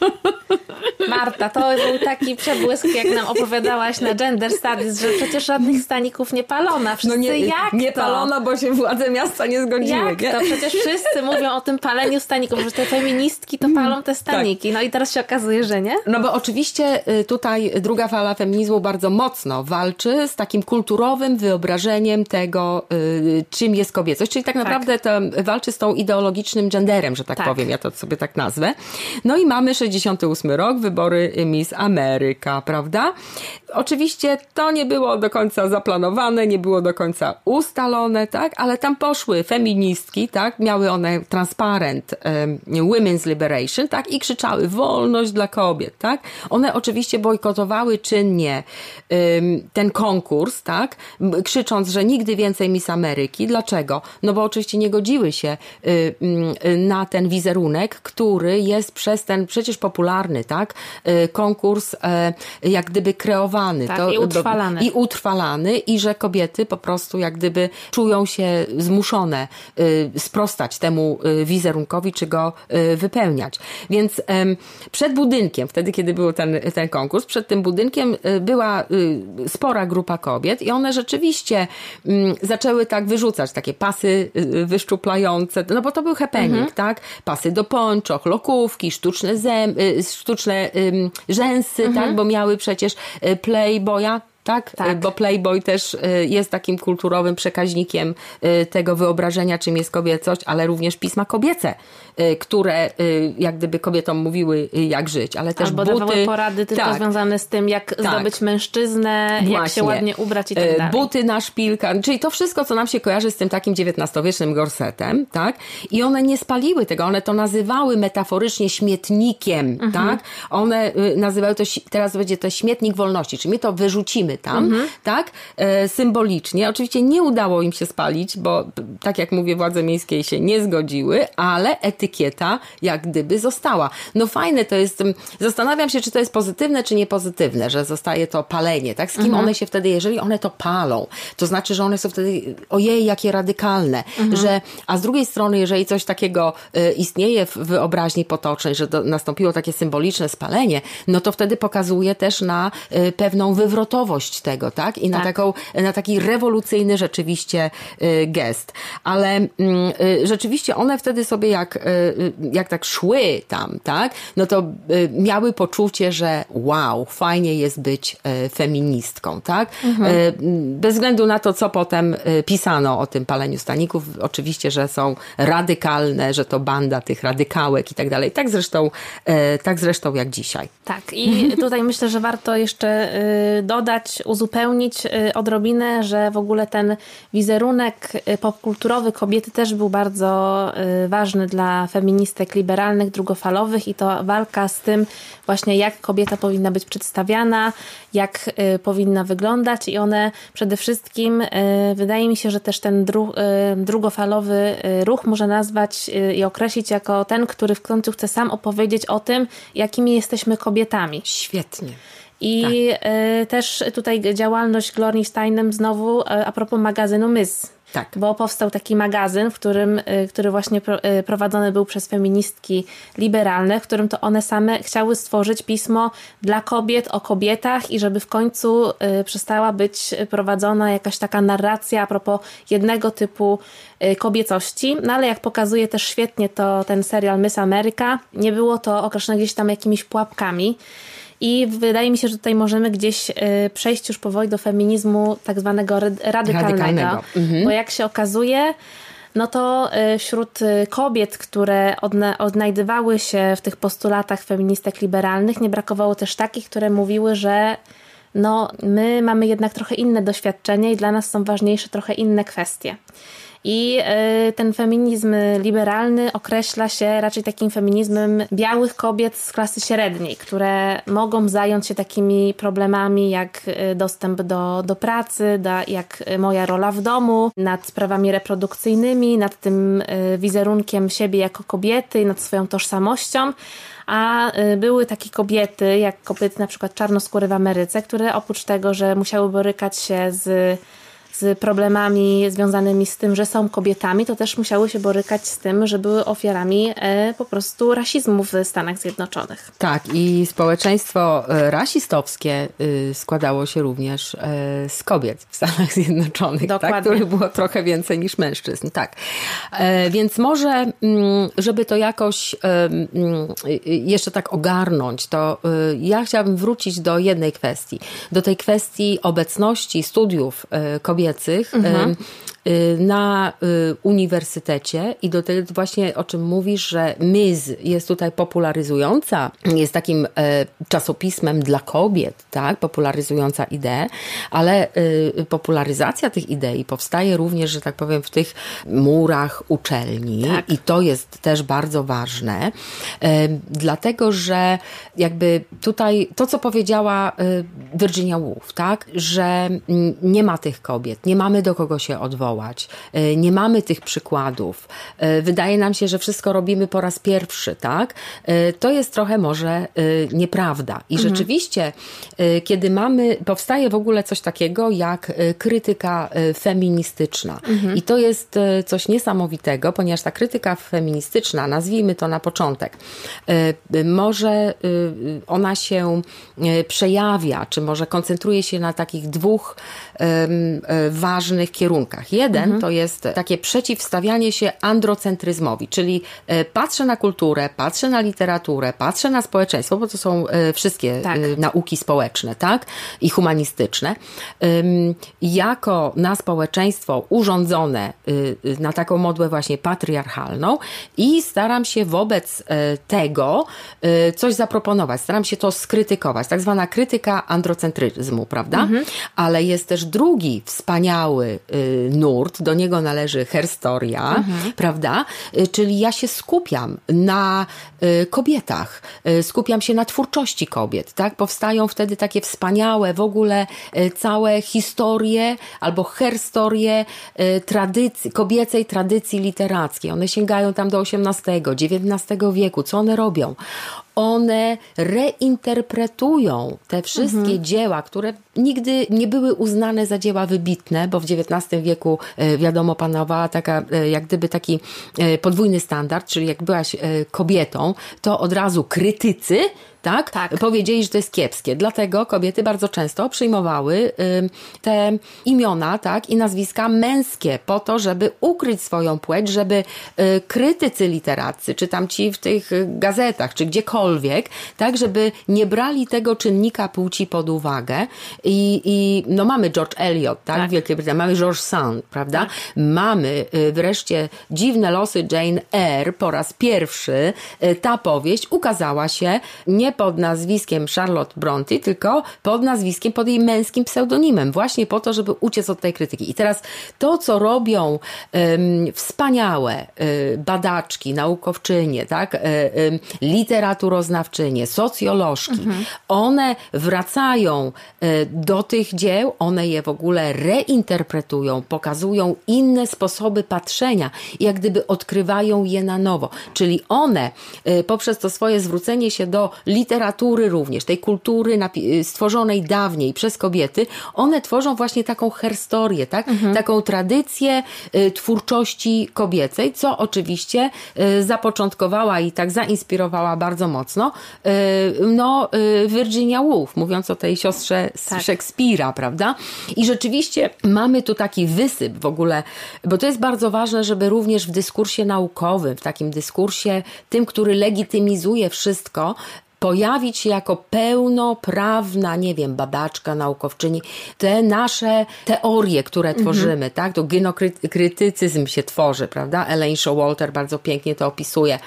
Marta, to był taki przebłysk, jak nam opowiadałaś na Gender Studies, że przecież żadnych staników nie palono. Wszyscy no nie, jak nie to? palono, bo się władze miasta nie zgodziły. Jak nie? to? Przecież wszyscy mówią o tym paleniu staników, że te feministki to palą te staniki. Tak. No i teraz się okazuje, że nie? No bo oczywiście y, tutaj druga fala feminizmu bardzo mocno walczy z takim kulturowym wyobrażeniem tego, y, czym jest kobiecość. Czyli tak, tak. naprawdę tak. to walczy z tą ideologicznym genderem, że tak, tak, powiem, ja to sobie tak nazwę. No i mamy 68 rok, wybory Miss Ameryka, prawda? Oczywiście to nie było do końca zaplanowane, nie było do końca ustalone, tak? Ale tam poszły feministki, tak? Miały one transparent um, Women's Liberation, tak? I krzyczały wolność dla kobiet, tak? One oczywiście bojkotowały czynnie um, ten konkurs, tak? Krzycząc, że nigdy więcej Miss Ameryki. Dlaczego? No bo oczywiście nie godziły się um, na ten wizerunek, który jest przez ten przecież popularny, tak? Y, konkurs e, jak gdyby kreowany. Tak, to, i utrwalany. I utrwalany i że kobiety po prostu jak gdyby czują się zmuszone y, sprostać temu y, wizerunkowi, czy go wypełniać. Więc przed budynkiem, wtedy kiedy był ten, ten konkurs, przed tym budynkiem była spora grupa kobiet i one rzeczywiście mm, zaczęły tak wyrzucać takie pasy wyszczuplające, no bo to był happening, mhm. tak? Pasy do pończoch, lokówki, sztuczne zęby, sztuczne rzęsy, mhm. tak, bo miały przecież y, Playboya, tak? tak? Bo Playboy też y, jest takim kulturowym przekaźnikiem y, tego wyobrażenia, czym jest kobiecość, ale również pisma kobiece, y, które jak gdyby kobietom mówiły, jak żyć, ale też Albo buty. dawały porady tylko tak. związane z tym, jak tak. zdobyć mężczyznę, Właśnie. jak się ładnie ubrać i tak dalej. Buty na szpilkach, czyli to wszystko, co nam się kojarzy z tym takim XIX-wiecznym gorsetem, tak? I one nie spaliły tego, one to nazywały metaforycznie śmietnikiem, mhm. tak? One nazywały to, teraz będzie to śmietnik wolności, czyli my to wyrzucimy tam, mhm. tak? E, symbolicznie. Oczywiście nie udało im się spalić, bo tak jak mówię, władze miejskie się nie zgodziły, ale etykieta jak gdyby została. No fajne to jest, zastanawiam się, czy to jest pozytywne, czy niepozytywne, że zostaje to palenie, tak? Z kim mhm. one się wtedy, jeżeli one to palą, to znaczy, że one są wtedy, ojej, jakie radykalne, mhm. że, a z drugiej strony, jeżeli coś takiego y, istnieje w wyobraźni potocznej, że do, nastąpiło takie symboliczne spalenie, no to wtedy pokazuje też na y, pewną wywrotowość tego, tak? I na, tak. taką, na taki rewolucyjny rzeczywiście y, gest. Ale mm, y, rzeczywiście one wtedy sobie jak, y, jak tak szły tam, tak? No to miały poczucie, że wow, fajnie jest być feministką, tak? Mhm. Bez względu na to, co potem pisano o tym paleniu staników, oczywiście, że są radykalne, że to banda tych radykałek i tak dalej. Tak zresztą, tak zresztą jak dzisiaj. Tak, i tutaj myślę, że warto jeszcze dodać, uzupełnić y, odrobinę, że w ogóle ten wizerunek y, popkulturowy kobiety też był bardzo y, ważny dla feministek liberalnych, drugofalowych i to walka z tym właśnie jak kobieta powinna być przedstawiana, jak powinna wyglądać i one przede wszystkim wydaje mi się, że też ten dru, drugofalowy ruch można nazwać i określić jako ten, który w końcu chce sam opowiedzieć o tym, jakimi jesteśmy kobietami. Świetnie. I tak. E, też tutaj działalność Glory Steinem znowu e, a propos magazynu Mys. Tak. Bo powstał taki magazyn, w którym, e, który właśnie prowadzony był przez feministki liberalne, w którym to one same chciały stworzyć pismo dla kobiet o kobietach i żeby w końcu przestała być prowadzona jakaś taka narracja a propos jednego typu kobiecości. No ale jak pokazuje też świetnie to ten serial Miss America, nie było to określone gdzieś tam jakimiś pułapkami. I wydaje mi się, że tutaj możemy gdzieś y, przejść już powoli do feminizmu tak zwanego radykalnego. radykalnego. Mhm. Bo jak się okazuje, no to y, wśród y, kobiet, które odnajdywały się w tych postulatach feministek liberalnych, nie brakowało też takich, które mówiły, że no, my mamy jednak trochę inne doświadczenie i dla nas są ważniejsze trochę inne kwestie. I e, ten feminizm liberalny określa się raczej takim feminizmem białych kobiet z klasy średniej, które mogą zająć się takimi problemami jak e, dostęp do, do pracy, da, jak moja rola w domu, nad sprawami reprodukcyjnymi, nad tym wizerunkiem siebie jako kobiety, nad swoją tożsamością. A były takie kobiety, jak kobiety na przykład czarnoskóre w Ameryce, które oprócz tego, że musiały borykać się z z problemami związanymi z tym, że są kobietami, to też musiały się borykać z tym, że były ofiarami e, po prostu rasizmu w Stanach Zjednoczonych. Tak, i społeczeństwo e, rasistowskie y, składało się również e, z kobiet w Stanach Zjednoczonych, tak, których było trochę więcej niż mężczyzn. Tak. Więc może, mm, żeby to jakoś mm, jeszcze tak ogarnąć, to ja chciałabym wrócić do jednej kwestii. Do tej kwestii obecności studiów kobiecych mhm. Y, na y, uniwersytecie i do tego właśnie o czym mówisz, że Miz jest tutaj popularyzująca, jest takim e, czasopismem dla kobiet, tak, popularyzująca ideę, ale y, popularyzacja tych idei powstaje również, że tak powiem, w tych murach uczelni tak. i to jest też bardzo ważne, e, dlatego, że jakby tutaj to, co powiedziała Virginia Woolf, tak, że nie ma tych kobiet, nie mamy do kogo się odwołać, E, nie mamy tych przykładów. E, wydaje nam się, że wszystko robimy po raz pierwszy, tak? E, to jest trochę może nieprawda. I mhm. rzeczywiście, kiedy mamy, powstaje w ogóle coś takiego jak krytyka feministyczna. Mhm. I to jest coś niesamowitego, ponieważ ta krytyka feministyczna, nazwijmy to na początek, może ona się przejawia, czy może koncentruje się na takich dwóch ważnych kierunkach. Jeden mhm. to jest takie przeciwstawianie się androcentryzmowi, czyli e, patrzę na kulturę, patrzę na literaturę, patrzę na społeczeństwo, bo to są e, wszystkie tak. E, nauki społeczne, tak? I humanistyczne. Jako na społeczeństwo urządzone na taką modłę właśnie patriarchalną i staram się wobec tego coś zaproponować, staram się to skrytykować, tak zwana krytyka androcentryzmu, prawda? Mhm. Ale jest też drugi wspaniały nurt, nurt, do niego należy herstoria, mhm. prawda? Y, czyli ja się skupiam na y, kobietach, y, skupiam się na twórczości kobiet, tak? Powstają wtedy takie wspaniałe w ogóle całe historie albo herstorie tradycji, kobiecej tradycji literackiej. One sięgają tam do XVIII, XIX wieku. Co one robią? One reinterpretują te wszystkie mhm. dzieła, które nigdy nie były uznane za dzieła wybitne, bo w XIX wieku e, wiadomo panowała taka, e, jak gdyby taki e, podwójny standard, czyli jak byłaś kobietą, to od razu krytycy tak? tak? Powiedzieli, że to jest kiepskie. Dlatego kobiety bardzo często przyjmowały te imiona, tak? I nazwiska męskie po to, żeby ukryć swoją płeć, żeby y, krytycy literaccy, czy tam ci w tych gazetach, czy gdziekolwiek, tak? Żeby nie brali tego czynnika płci pod uwagę. I, i no mamy George Eliot, tak? tak. W Wielkiej Brytanii. Mamy George Sand, prawda? Tak. Mamy y, wreszcie Dziwne losy Jane Eyre po raz pierwszy. Y, ta powieść ukazała się nie pod nazwiskiem Charlotte Bronte, tylko pod nazwiskiem, pod jej męskim pseudonimem, właśnie po to, żeby uciec od tej krytyki. I teraz to, co robią um, wspaniałe um, badaczki, naukowczynie, tak, um, literaturoznawczynie, socjolożki, mhm. one wracają do tych dzieł, one je w ogóle reinterpretują, pokazują inne sposoby patrzenia, jak gdyby odkrywają je na nowo. Czyli one poprzez to swoje zwrócenie się do literatury, literatury również, tej kultury stworzonej dawniej przez kobiety, one tworzą właśnie taką historię, tak? Mhm. taką tradycję y, twórczości kobiecej, co oczywiście y, zapoczątkowała i tak zainspirowała bardzo mocno y, no, Virginia Woolf, mówiąc o tej siostrze tak. Szekspira, prawda? I rzeczywiście mamy tu taki wysyp w ogóle, bo to jest bardzo ważne, żeby również w dyskursie naukowym, w takim dyskursie tym, który legitymizuje wszystko, pojawić się jako pełnoprawna, nie wiem, badaczka, naukowczyni, te nasze teorie, które mhm. tworzymy, tak? To genokrytycyzm się tworzy, prawda? Elaine Showalter bardzo pięknie to opisuje.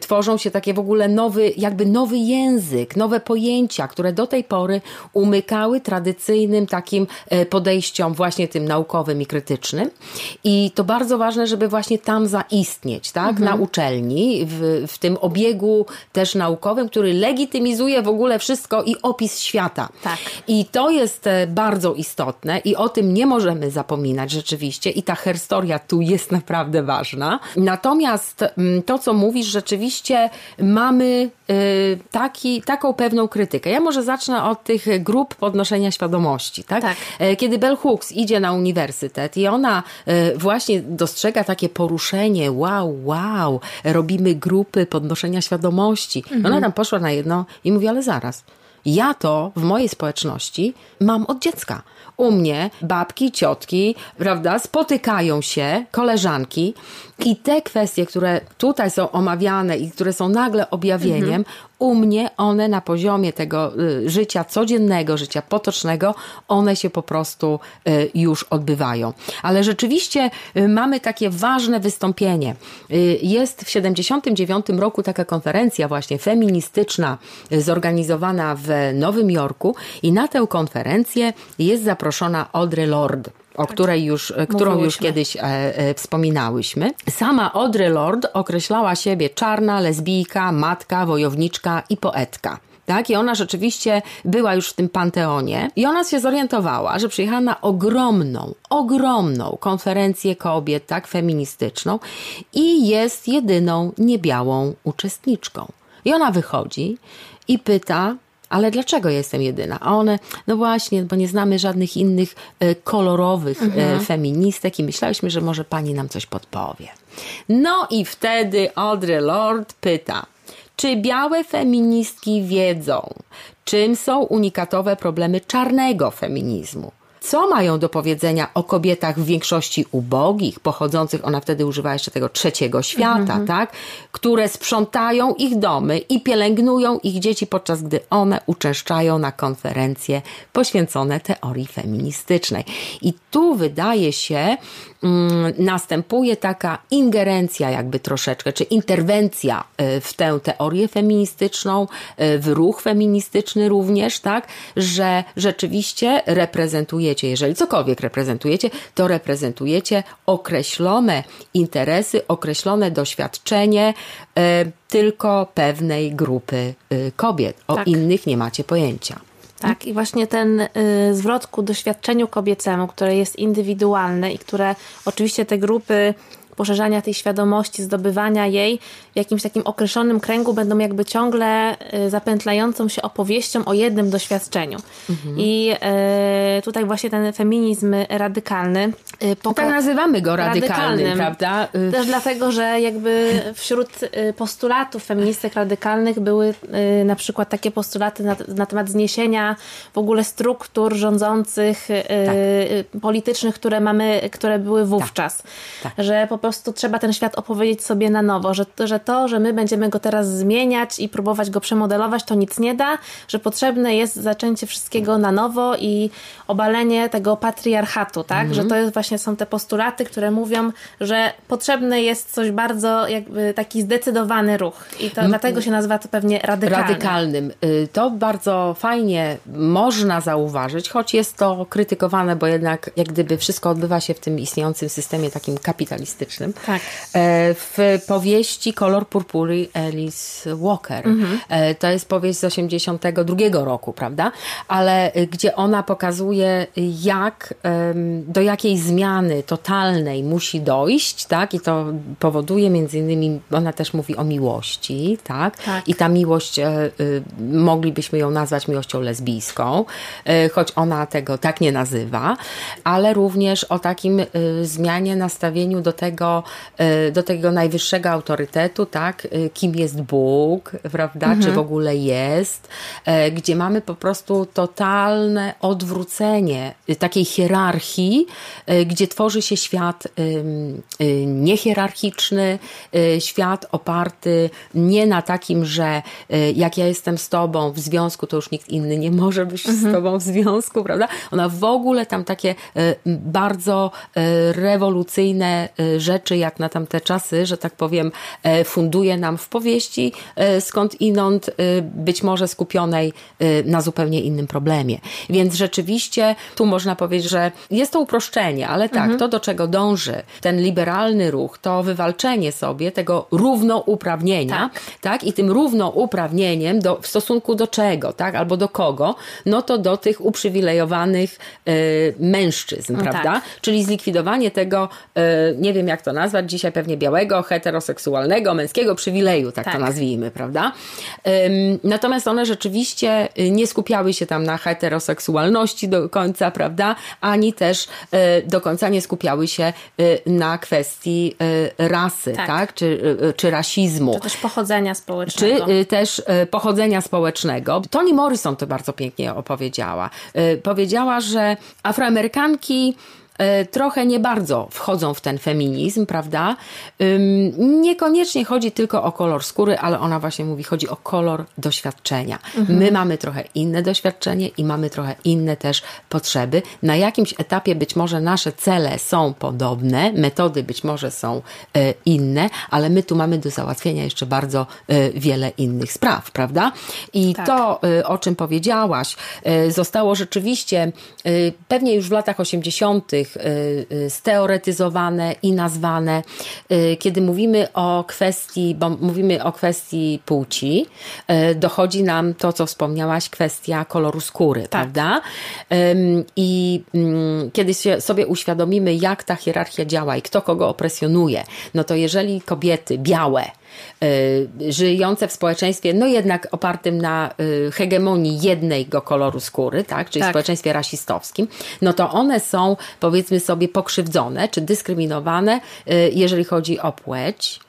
Tworzą się takie w ogóle nowy, jakby nowy język, nowe pojęcia, które do tej pory umykały tradycyjnym takim e, podejściom właśnie tym naukowym i krytycznym. I to bardzo ważne, żeby właśnie tam zaistnieć, tak? Mhm. Na uczelni, w, w tym obiegu też naukowym, który legitymizuje legitymizuje w ogóle wszystko i opis świata. Tak. I to jest e, bardzo istotne i o tym nie możemy zapominać rzeczywiście i ta herstoria tu jest naprawdę ważna. Natomiast mm, to, co mówisz, rzeczywiście mamy y, taki, taką pewną krytykę. Ja może zacznę od tych grup podnoszenia świadomości. Tak? tak. E, kiedy Bell Hooks idzie na uniwersytet i ona e, właśnie dostrzega takie poruszenie, wow, wow, robimy grupy podnoszenia świadomości. Mhm. Ona tam poszła na jedno i mówi, ale zaraz, ja to w mojej społeczności mam od dziecka. U mnie babki, ciotki, prawda, spotykają się, koleżanki i te kwestie, które tutaj są omawiane i które są nagle objawieniem, mhm. U mnie one na poziomie tego y, życia codziennego, życia potocznego, one się po prostu y, już odbywają. Ale rzeczywiście y, mamy takie ważne wystąpienie. Jest w 79 roku taka konferencja właśnie feministyczna zorganizowana w Nowym Jorku i na tę konferencję jest zaproszona Audre Lorde o której już, e, którą już kiedyś e, e, wspominałyśmy. Sama Audre Lorde określała siebie czarna, lesbijka, matka, wojowniczka i poetka. Tak? I ona rzeczywiście była już w tym panteonie i ona się zorientowała, że przyjechała na ogromną, ogromną konferencję kobiet, tak, feministyczną i jest jedyną niebiałą uczestniczką. I ona wychodzi i pyta, ale dlaczego jestem jedyna? A one, no właśnie, bo nie znamy żadnych innych e, kolorowych e, mhm. feministek i myślałyśmy, że może pani nam coś podpowie. No i wtedy Audre Lorde pyta, czy białe feministki wiedzą, czym są unikatowe problemy czarnego feminizmu? Co mają do powiedzenia o kobietach w większości ubogich, pochodzących, ona wtedy używa jeszcze tego trzeciego świata, mhm. tak? Które sprzątają ich domy i pielęgnują ich dzieci, podczas gdy one uczęszczają na konferencje poświęcone teorii feministycznej. I tu wydaje się, Mm, następuje taka ingerencja jakby troszeczkę, czy interwencja e, w tę teorię feministyczną, e, w ruch feministyczny również, tak, że rzeczywiście reprezentujecie, jeżeli cokolwiek reprezentujecie, to reprezentujecie określone interesy, określone doświadczenie e, tylko pewnej grupy kobiet. O tak. innych nie macie pojęcia. Tak, i właśnie ten y, zwrot ku doświadczeniu kobiecemu, które jest indywidualne i które oczywiście te grupy poszerzania tej świadomości, zdobywania jej w jakimś takim określonym kręgu będą jakby ciągle y, zapętlającą się opowieścią o jednym doświadczeniu. Mhm. I y, tutaj właśnie ten feminizm radykalny. Y, poka- tak nazywamy go radykalnym, radykalnym, prawda? Też dlatego, że jakby wśród postulatów feministek radykalnych były na przykład takie postulaty na, na temat zniesienia w ogóle struktur rządzących, tak. politycznych, które mamy, które były wówczas. Tak. Tak. Że po prostu trzeba ten świat opowiedzieć sobie na nowo, że, że to, że my będziemy go teraz zmieniać i próbować go przemodelować, to nic nie da, że potrzebne jest zaczęcie wszystkiego na nowo i obalenie tego patriarchatu, tak? Mhm. Że to jest właśnie są te postulaty, które mówią, że potrzebny jest coś bardzo jakby taki zdecydowany ruch i to mm. dlatego się nazywa to pewnie radykalnym. Radykalnym. To bardzo fajnie można zauważyć, choć jest to krytykowane, bo jednak jak gdyby wszystko odbywa się w tym istniejącym systemie takim kapitalistycznym tak. E, w powieści Kolor purpury Alice Walker. Mhm. E, to jest powieść z 82 roku, prawda? Ale e, gdzie ona pokazuje, jak, do jakiej zmiany totalnej musi dojść, tak? I to powoduje między innymi, ona też mówi o miłości, tak? tak. I ta miłość, moglibyśmy ją nazwać miłością lesbijską, choć ona tego tak nie nazywa, ale również o takim zmianie nastawieniu do tego, tego, e, do tego najwyższego autorytetu, tak, e, kim jest Bóg, prawda, mhm. czy w ogóle jest, e, gdzie mamy po prostu totalne odwrócenie takiej hierarchii, gdzie tworzy się świat niehierarchiczny, świat oparty nie na takim, że jak ja jestem z tobą w związku, to już nikt inny nie może być mhm. z tobą w związku, prawda? Ona w ogóle tam takie bardzo rewolucyjne rzeczy rzeczy, jak na tamte czasy, że tak powiem, funduje nam w powieści, skąd inąd być może skupionej na zupełnie innym problemie. Więc rzeczywiście tu można powiedzieć, że jest to uproszczenie, ale tak, mhm. to do czego dąży ten liberalny ruch, to wywalczenie sobie tego równouprawnienia, tak, tak? i tym równouprawnieniem do, w stosunku do czego, tak, albo do kogo, no to do tych uprzywilejowanych y, mężczyzn, no prawda? Tak. Czyli zlikwidowanie tego, y, nie wiem jak to nazwać, dzisiaj pewnie białego, heteroseksualnego, męskiego przywileju, tak, tak. to nazwijmy, prawda? Natomiast one rzeczywiście y, nie skupiały się tam na heteroseksualności do końca, prawda? Ani też y, do końca nie skupiały się y, na kwestii rasy, tak? tak? Czy, czy rasizmu. Czy też pochodzenia społecznego. Czy też pochodzenia społecznego. Toni Morrison to bardzo pięknie opowiedziała. Powiedziała, że Afroamerykanki trochę nie bardzo wchodzą w ten feminizm, prawda? Niekoniecznie chodzi tylko o kolor skóry, ale ona właśnie mówi, chodzi o kolor doświadczenia. Mhm. My mamy trochę inne doświadczenie i mamy trochę inne też potrzeby. Na jakimś etapie być może nasze cele są podobne, metody być może są e, inne, ale my tu mamy do załatwienia jeszcze bardzo e, wiele innych spraw, prawda? I tak. to, o czym powiedziałaś, zostało rzeczywiście pewnie już w latach 80 Y, y, steoretyzowane i nazwane. Y, kiedy mówimy o kwestii, bo mówimy o kwestii płci, dochodzi nam to, co wspomniałaś, kwestia koloru skóry, tak. prawda? I mm, kiedy sobie uświadomimy, jak ta hierarchia działa i kto kogo opresjonuje, no to jeżeli kobiety białe, żyjące w społeczeństwie, no jednak opartym na y, hegemonii jednego koloru skóry, tak, czyli tak. społeczeństwie rasistowskim, no to one są powiedzmy sobie pokrzywdzone czy dyskryminowane, y, jeżeli chodzi o płeć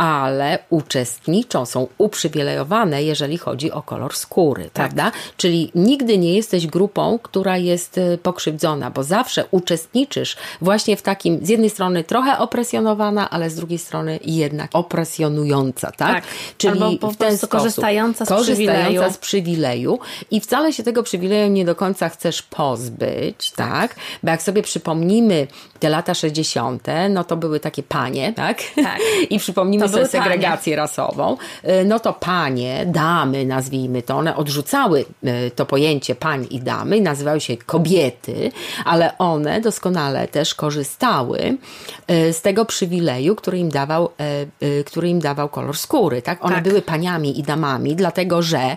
ale uczestniczą, są uprzywilejowane, jeżeli chodzi o kolor skóry, tak. prawda? Czyli nigdy nie jesteś grupą, która jest y, pokrzywdzona, bo zawsze uczestniczysz właśnie w takim, z jednej strony trochę opresjonowana, ale z drugiej strony jednak opresjonująca, tak? tak. Czyli Albo po w ten sposób korzystająca z korzystająca przywileju. z przywileju i wcale się tego przywileju nie do końca chcesz pozbyć, tak? Bo jak sobie przypomnimy te lata 60., no to były takie panie, tak? tak. I przypomnimy sobie segregację panie. rasową. Y, no to panie, damy, nazwijmy to, one odrzucały y, to pojęcie pań i damy i nazywały się kobiety, ale one doskonale też korzystały y, z tego przywileju, który im dawał, który im dawał kolor skóry, tak? One tak. były paniami i damami, dlatego że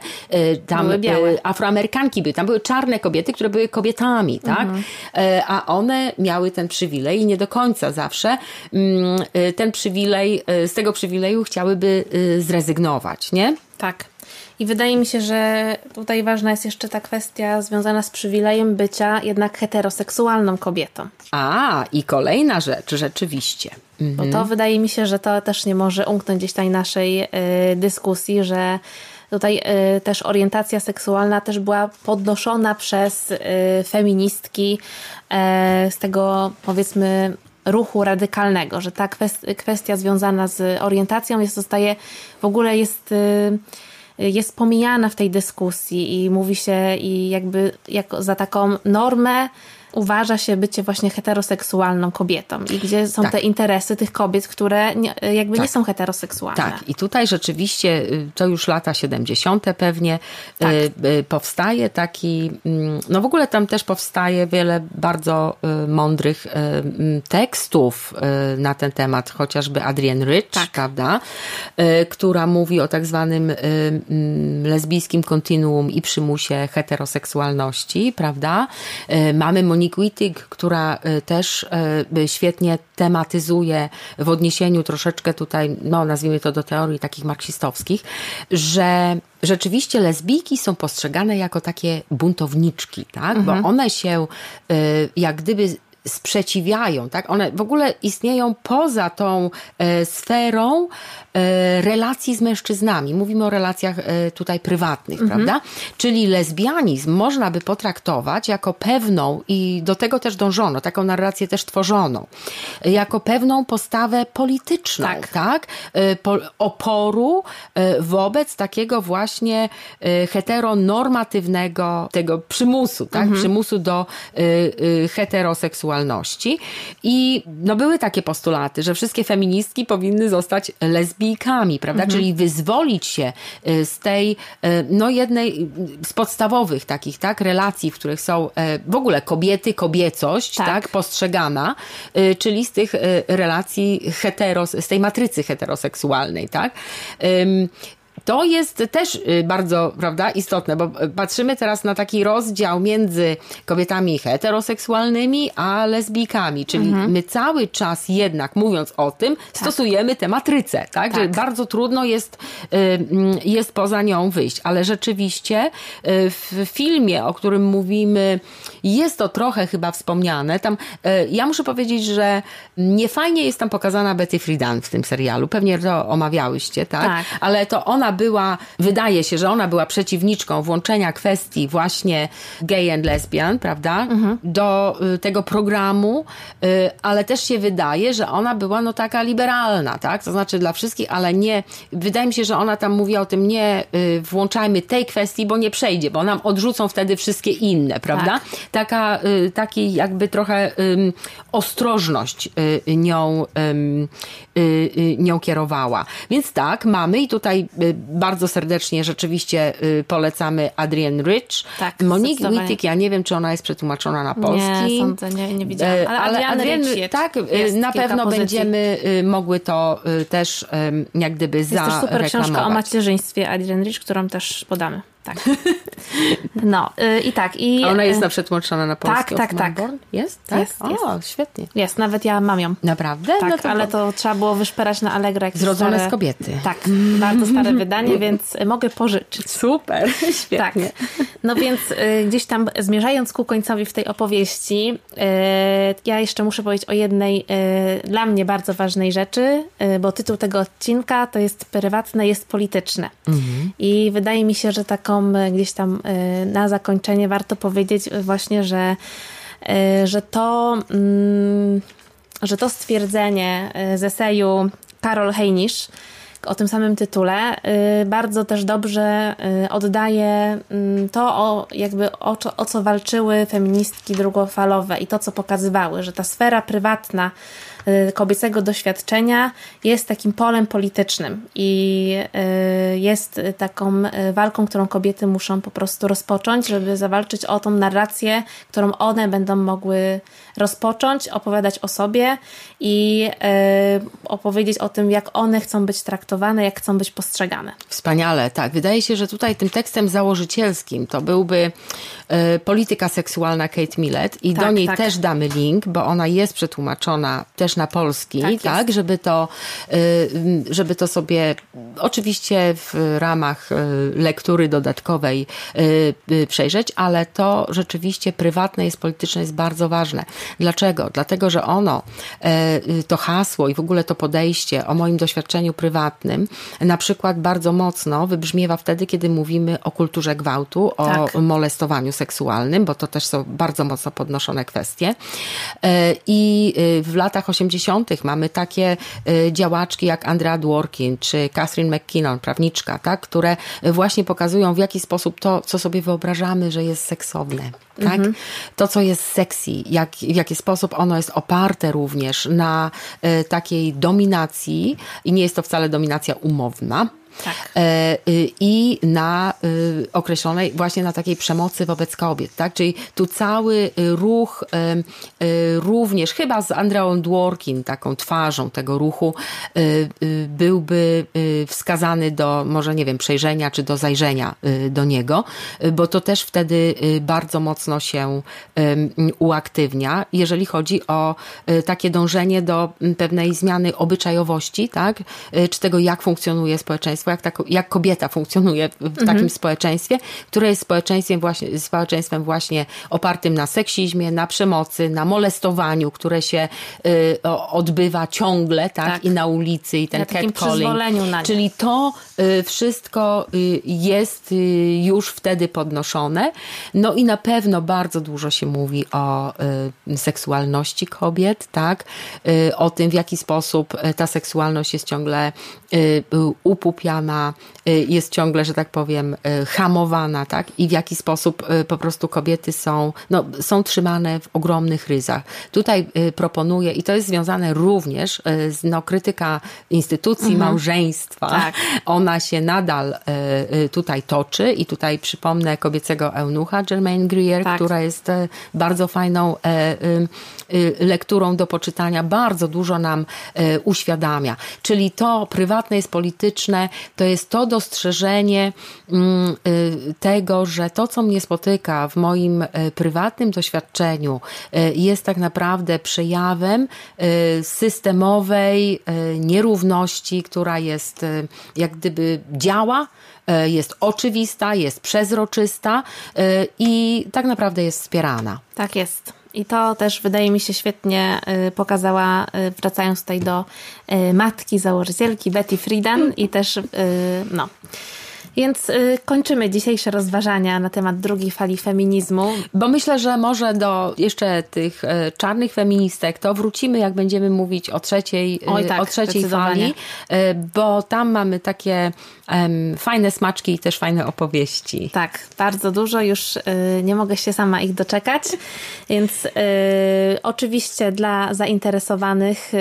tam były afroamerykanki były, tam były czarne kobiety, które były kobietami, tak? Mhm. A one miały ten przywilej przywilej i nie do końca zawsze mm, ten przywilej, z tego przywileju chciałyby y, zrezygnować, nie? Tak. I wydaje mi się, że tutaj ważna jest jeszcze ta kwestia związana z przywilejem bycia jednak heteroseksualną kobietą. A, i kolejna rzecz, rzeczywiście. Mhm. Bo to wydaje mi się, że to też nie może umknąć gdzieś tej naszej y, dyskusji, że tutaj y, też orientacja seksualna też była podnoszona przez y, feministki y, z tego powiedzmy ruchu radykalnego, że ta kwestia związana z orientacją jest, zostaje, w ogóle jest y, jest pomijana w tej dyskusji i mówi się i jakby jako za taką normę uważa się bycie właśnie heteroseksualną kobietą i gdzie są tak. te interesy tych kobiet, które nie, jakby tak. nie są heteroseksualne. Tak, i tutaj rzeczywiście y, to już lata 70. pewnie tak. y, y, powstaje taki, mm, no w ogóle tam też powstaje wiele bardzo y, mądrych y, tekstów y, na ten temat, chociażby Adrienne Rich, tak. prawda, która mówi o tak zwanym lesbijskim kontinuum i przymusie heteroseksualności, prawda. Mamy Monique Monique Wittig, która y, też y, świetnie tematyzuje w odniesieniu troszeczkę tutaj, no nazwijmy to do teorii takich marksistowskich, że rzeczywiście lesbijki są postrzegane jako takie buntowniczki, tak? Mhm. Bo one się y, jak gdyby sprzeciwiają, tak? One w ogóle istnieją poza tą e, sferą e, relacji z mężczyznami. Mówimy o relacjach e, tutaj prywatnych, mhm. prawda? Czyli lesbianizm można by potraktować jako pewną i do tego też dążono, taką narrację też tworzono, jako pewną postawę polityczną, tak? tak? E, po, oporu e, wobec takiego właśnie e, heteronormatywnego tego przymusu, tak? Mhm. Przymusu do heteroseksualności seksualności i no były takie postulaty, że wszystkie feministki powinny zostać lesbijkami, prawda? Mhm. Czyli wyzwolić się y, z tej, y, no jednej z podstawowych takich, tak, relacji, w których są e, w ogóle kobiety, kobiecość, tak, tak postrzegana, y, czyli z tych relacji heteros, z tej matrycy heteroseksualnej, tak? To jest też y, bardzo, prawda, istotne, bo y, patrzymy teraz na taki rozdział między kobietami heteroseksualnymi a lesbijkami, czyli mhm. my cały czas jednak mówiąc o tym, tak. stosujemy tę matrycę, tak? tak? Że bardzo trudno jest, y, mm, jest poza nią wyjść, ale rzeczywiście w filmie, o którym mówimy, jest to trochę chyba wspomniane. Tam, ja muszę powiedzieć, że niefajnie jest tam pokazana Betty Friedan w tym serialu. Pewnie to omawiałyście, tak? tak. Ale to ona była, wydaje się, że ona była przeciwniczką włączenia kwestii właśnie gay and lesbian, prawda, mhm. do y, tego programu, y, ale też się wydaje, że ona była no taka liberalna, tak, to znaczy dla wszystkich, ale nie, wydaje mi się, że ona tam mówi o tym, nie y, włączajmy tej kwestii, bo nie przejdzie, bo nam odrzucą wtedy wszystkie inne, prawda? Tak. Taka, taki jakby trochę ostrożność nią, um, nią kierowała. Więc tak, mamy i tutaj bardzo serdecznie rzeczywiście y, polecamy Adrienne Rich. Tak, Monique Wittig, ja nie wiem, czy ona jest przetłumaczona na polski. Nie, sądzę, nie, nie widziałam. Ale, ale Adrienne, Rich tak, y, na pewno pozycji. będziemy y, mogły to też jak gdyby zareklamować. Jest też super książka o macierzyństwie Adrienne Rich, którą też podamy. Tak. No y, i tak. I, A ona jest na przetłumaczona na polski? Tak, tak, tak. Jest? Tak? Jest, o, jest. świetnie. Jest, nawet ja mam ją. Naprawdę? Tak, no to ale to trzeba było wyszperać na Allegro. Zrodzone stare, z kobiety. Tak, bardzo stare wydanie, więc mogę pożyczyć. Super, świetnie. Tak. No więc y, gdzieś tam zmierzając ku końcowi w tej opowieści, y, ja jeszcze muszę powiedzieć o jednej y, dla mnie bardzo ważnej rzeczy, y, bo tytuł tego odcinka to jest prywatne, jest polityczne. Mhm. I wydaje mi się, że taką y, gdzieś tam Y, na zakończenie warto powiedzieć właśnie, że, y, że to, mm, że to stwierdzenie z eseju Karol Heinisch o tym samym tytule bardzo też dobrze oddaje mm, to, o, jakby o, o co walczyły feministki drugofalowe i to, co pokazywały, że ta sfera prywatna kobiecego doświadczenia jest takim polem politycznym i y, jest taką y, walką, którą kobiety muszą po prostu rozpocząć, żeby zawalczyć o tą narrację, którą one będą mogły rozpocząć, opowiadać o sobie i opowiedzieć o tym, jak one chcą być traktowane, jak chcą być postrzegane. Wspaniale, tak. Wydaje się, że tutaj tym tekstem założycielskim to byłby polityka seksualna Kate Millett i tak, do niej tak. też damy link, bo ona jest przetłumaczona też też na polski, tak, tak żeby, to, y, żeby to sobie oczywiście w ramach y, lektury dodatkowej y, przejrzeć, ale to rzeczywiście prywatne jest polityczne jest bardzo ważne. Dlaczego? Dlatego, że ono, to hasło i w ogóle to podejście o moim doświadczeniu prywatnym na przykład bardzo mocno wybrzmiewa wtedy, kiedy mówimy o kulturze gwałtu, o tak. molestowaniu seksualnym, bo to też są bardzo mocno podnoszone kwestie. I w latach 80 80. mamy takie y, działaczki jak Andrea Dworkin czy Catherine McKinnon, prawniczka, tak, które właśnie pokazują w jaki sposób to, co sobie wyobrażamy, że jest seksowne. Tak? Mhm. To, co jest sexy, jak, w jaki sposób ono jest oparte również na y, takiej dominacji i nie jest to wcale dominacja umowna, tak. E, y, I na y, określonej, właśnie na takiej przemocy wobec kobiet, tak? Czyli tu cały ruch y, również, chyba z Andreą Dworkin, taką twarzą tego ruchu, byłby wskazany do, może nie wiem, przejrzenia czy do zajrzenia do niego, bo to też wtedy bardzo mocno się uaktywnia, jeżeli chodzi o takie dążenie do pewnej zmiany obyczajowości, tak? Czy tego, jak funkcjonuje społeczeństwo społeczeństwo, jak, ta, jak kobieta funkcjonuje w mhm. takim społeczeństwie, które jest społeczeństwem właśnie, społeczeństwem właśnie opartym na seksizmie, na przemocy, na molestowaniu, które się y, odbywa ciągle, tak? tak? I na ulicy, i ten na catcalling. Czyli to y, wszystko y, jest y, już wtedy podnoszone. No i na pewno bardzo dużo się mówi o y, seksualności kobiet, tak? Y, o tym, w jaki sposób ta seksualność jest ciągle upupiana stawiana, jest ciągle, że tak powiem, hamowana, tak? I w jaki sposób po prostu kobiety są, no, są trzymane w ogromnych ryzach. Tutaj proponuję, i to jest związane również z no, krytyka instytucji mhm. małżeństwa. Tak. Ona się nadal tutaj toczy i tutaj przypomnę kobiecego eunucha Germaine Greer, tak. która jest bardzo fajną lekturą do poczytania, bardzo dużo nam uświadamia. Czyli to prywatne jest polityczne, to jest to dostrzeżenie mm, y, tego, że to, co mnie spotyka w moim y, prywatnym doświadczeniu, y, jest tak naprawdę przejawem systemowej nierówności, która jest jak gdyby działa jest oczywista, jest przezroczysta i tak naprawdę jest wspierana. Tak jest. I to też wydaje mi się świetnie y, pokazała, y, wracając tutaj do y, matki założycielki Betty Friedan i też no. Więc y, kończymy dzisiejsze rozważania na temat drugiej fali feminizmu. Bo myślę, że może do jeszcze tych y, czarnych feministek to wrócimy, jak będziemy mówić o trzeciej, Oj, tak, o trzeciej fali, bo tam mamy takie um, fajne smaczki i też fajne opowieści. Tak, bardzo dużo. Już nie mogę się sama ich doczekać. Więc oczywiście dla zainteresowanych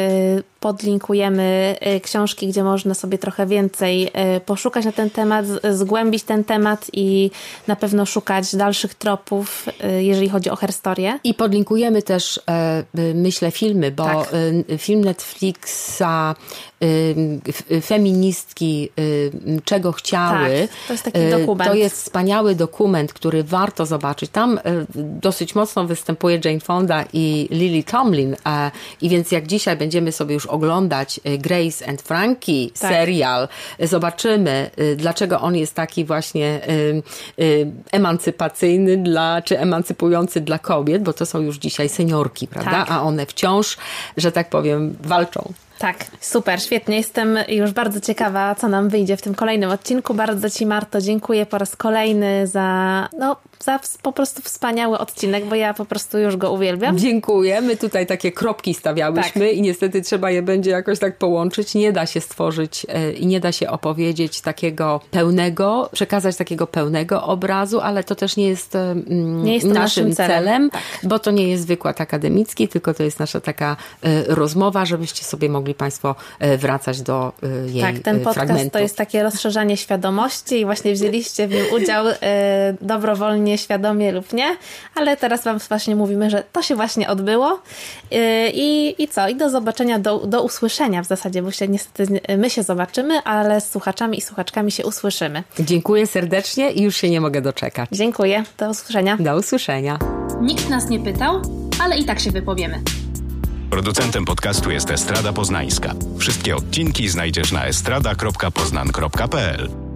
podlinkujemy książki, gdzie można sobie trochę więcej poszukać na ten temat, zgłębić ten temat i na pewno szukać dalszych tropów, y, jeżeli chodzi o herstorię. I podlinkujemy też, e, myślę, filmy, bo tak. Y, film Netflixa y, feministki czego chciały. Tak, to jest taki dokument. To jest wspaniały dokument, który warto zobaczyć. Tam dosyć mocno występuje Jane Fonda i Lily Tomlin. I więc jak dzisiaj będziemy sobie już oglądać Grace and Frankie tak. serial, zobaczymy, dlaczego on jest taki właśnie emancypacyjny dla, czy emancypujący dla kobiet, bo to są już dzisiaj seniorki, prawda? Tak. A one wciąż, że tak powiem, walczą. Tak, super, świetnie. Jestem już bardzo ciekawa, co nam wyjdzie w tym kolejnym odcinku. Bardzo Ci, Marto, dziękuję po raz kolejny za no, za po prostu wspaniały odcinek, bo ja po prostu już go uwielbiam. Dziękuję. My tutaj takie kropki stawiałyśmy tak. i niestety trzeba je będzie jakoś tak połączyć. Nie da się stworzyć e, i nie da się opowiedzieć takiego pełnego, przekazać takiego pełnego obrazu, ale to też nie jest, nie jest naszym, naszym celem, celem tak. bo to nie jest wykład akademicki, tylko to jest nasza taka e, rozmowa, żebyście sobie mogli Państwo e, wracać do jej Tak, ten podcast fragmentów. to jest takie rozszerzanie świadomości i właśnie wzięliście w nim udział dobrowolnie świadomie lub nie, ale teraz Wam właśnie mówimy, że to się właśnie odbyło yy, i, i co? I do zobaczenia, do, do usłyszenia w zasadzie, bo się niestety my się zobaczymy, ale z słuchaczami i słuchaczkami się usłyszymy. Dziękuję serdecznie i już się nie mogę doczekać. Dziękuję, do usłyszenia. Do usłyszenia. Nikt nas nie pytał, ale i tak się wypowiemy. Producentem podcastu jest Estrada Poznańska. Wszystkie odcinki znajdziesz na estrada.poznan.pl.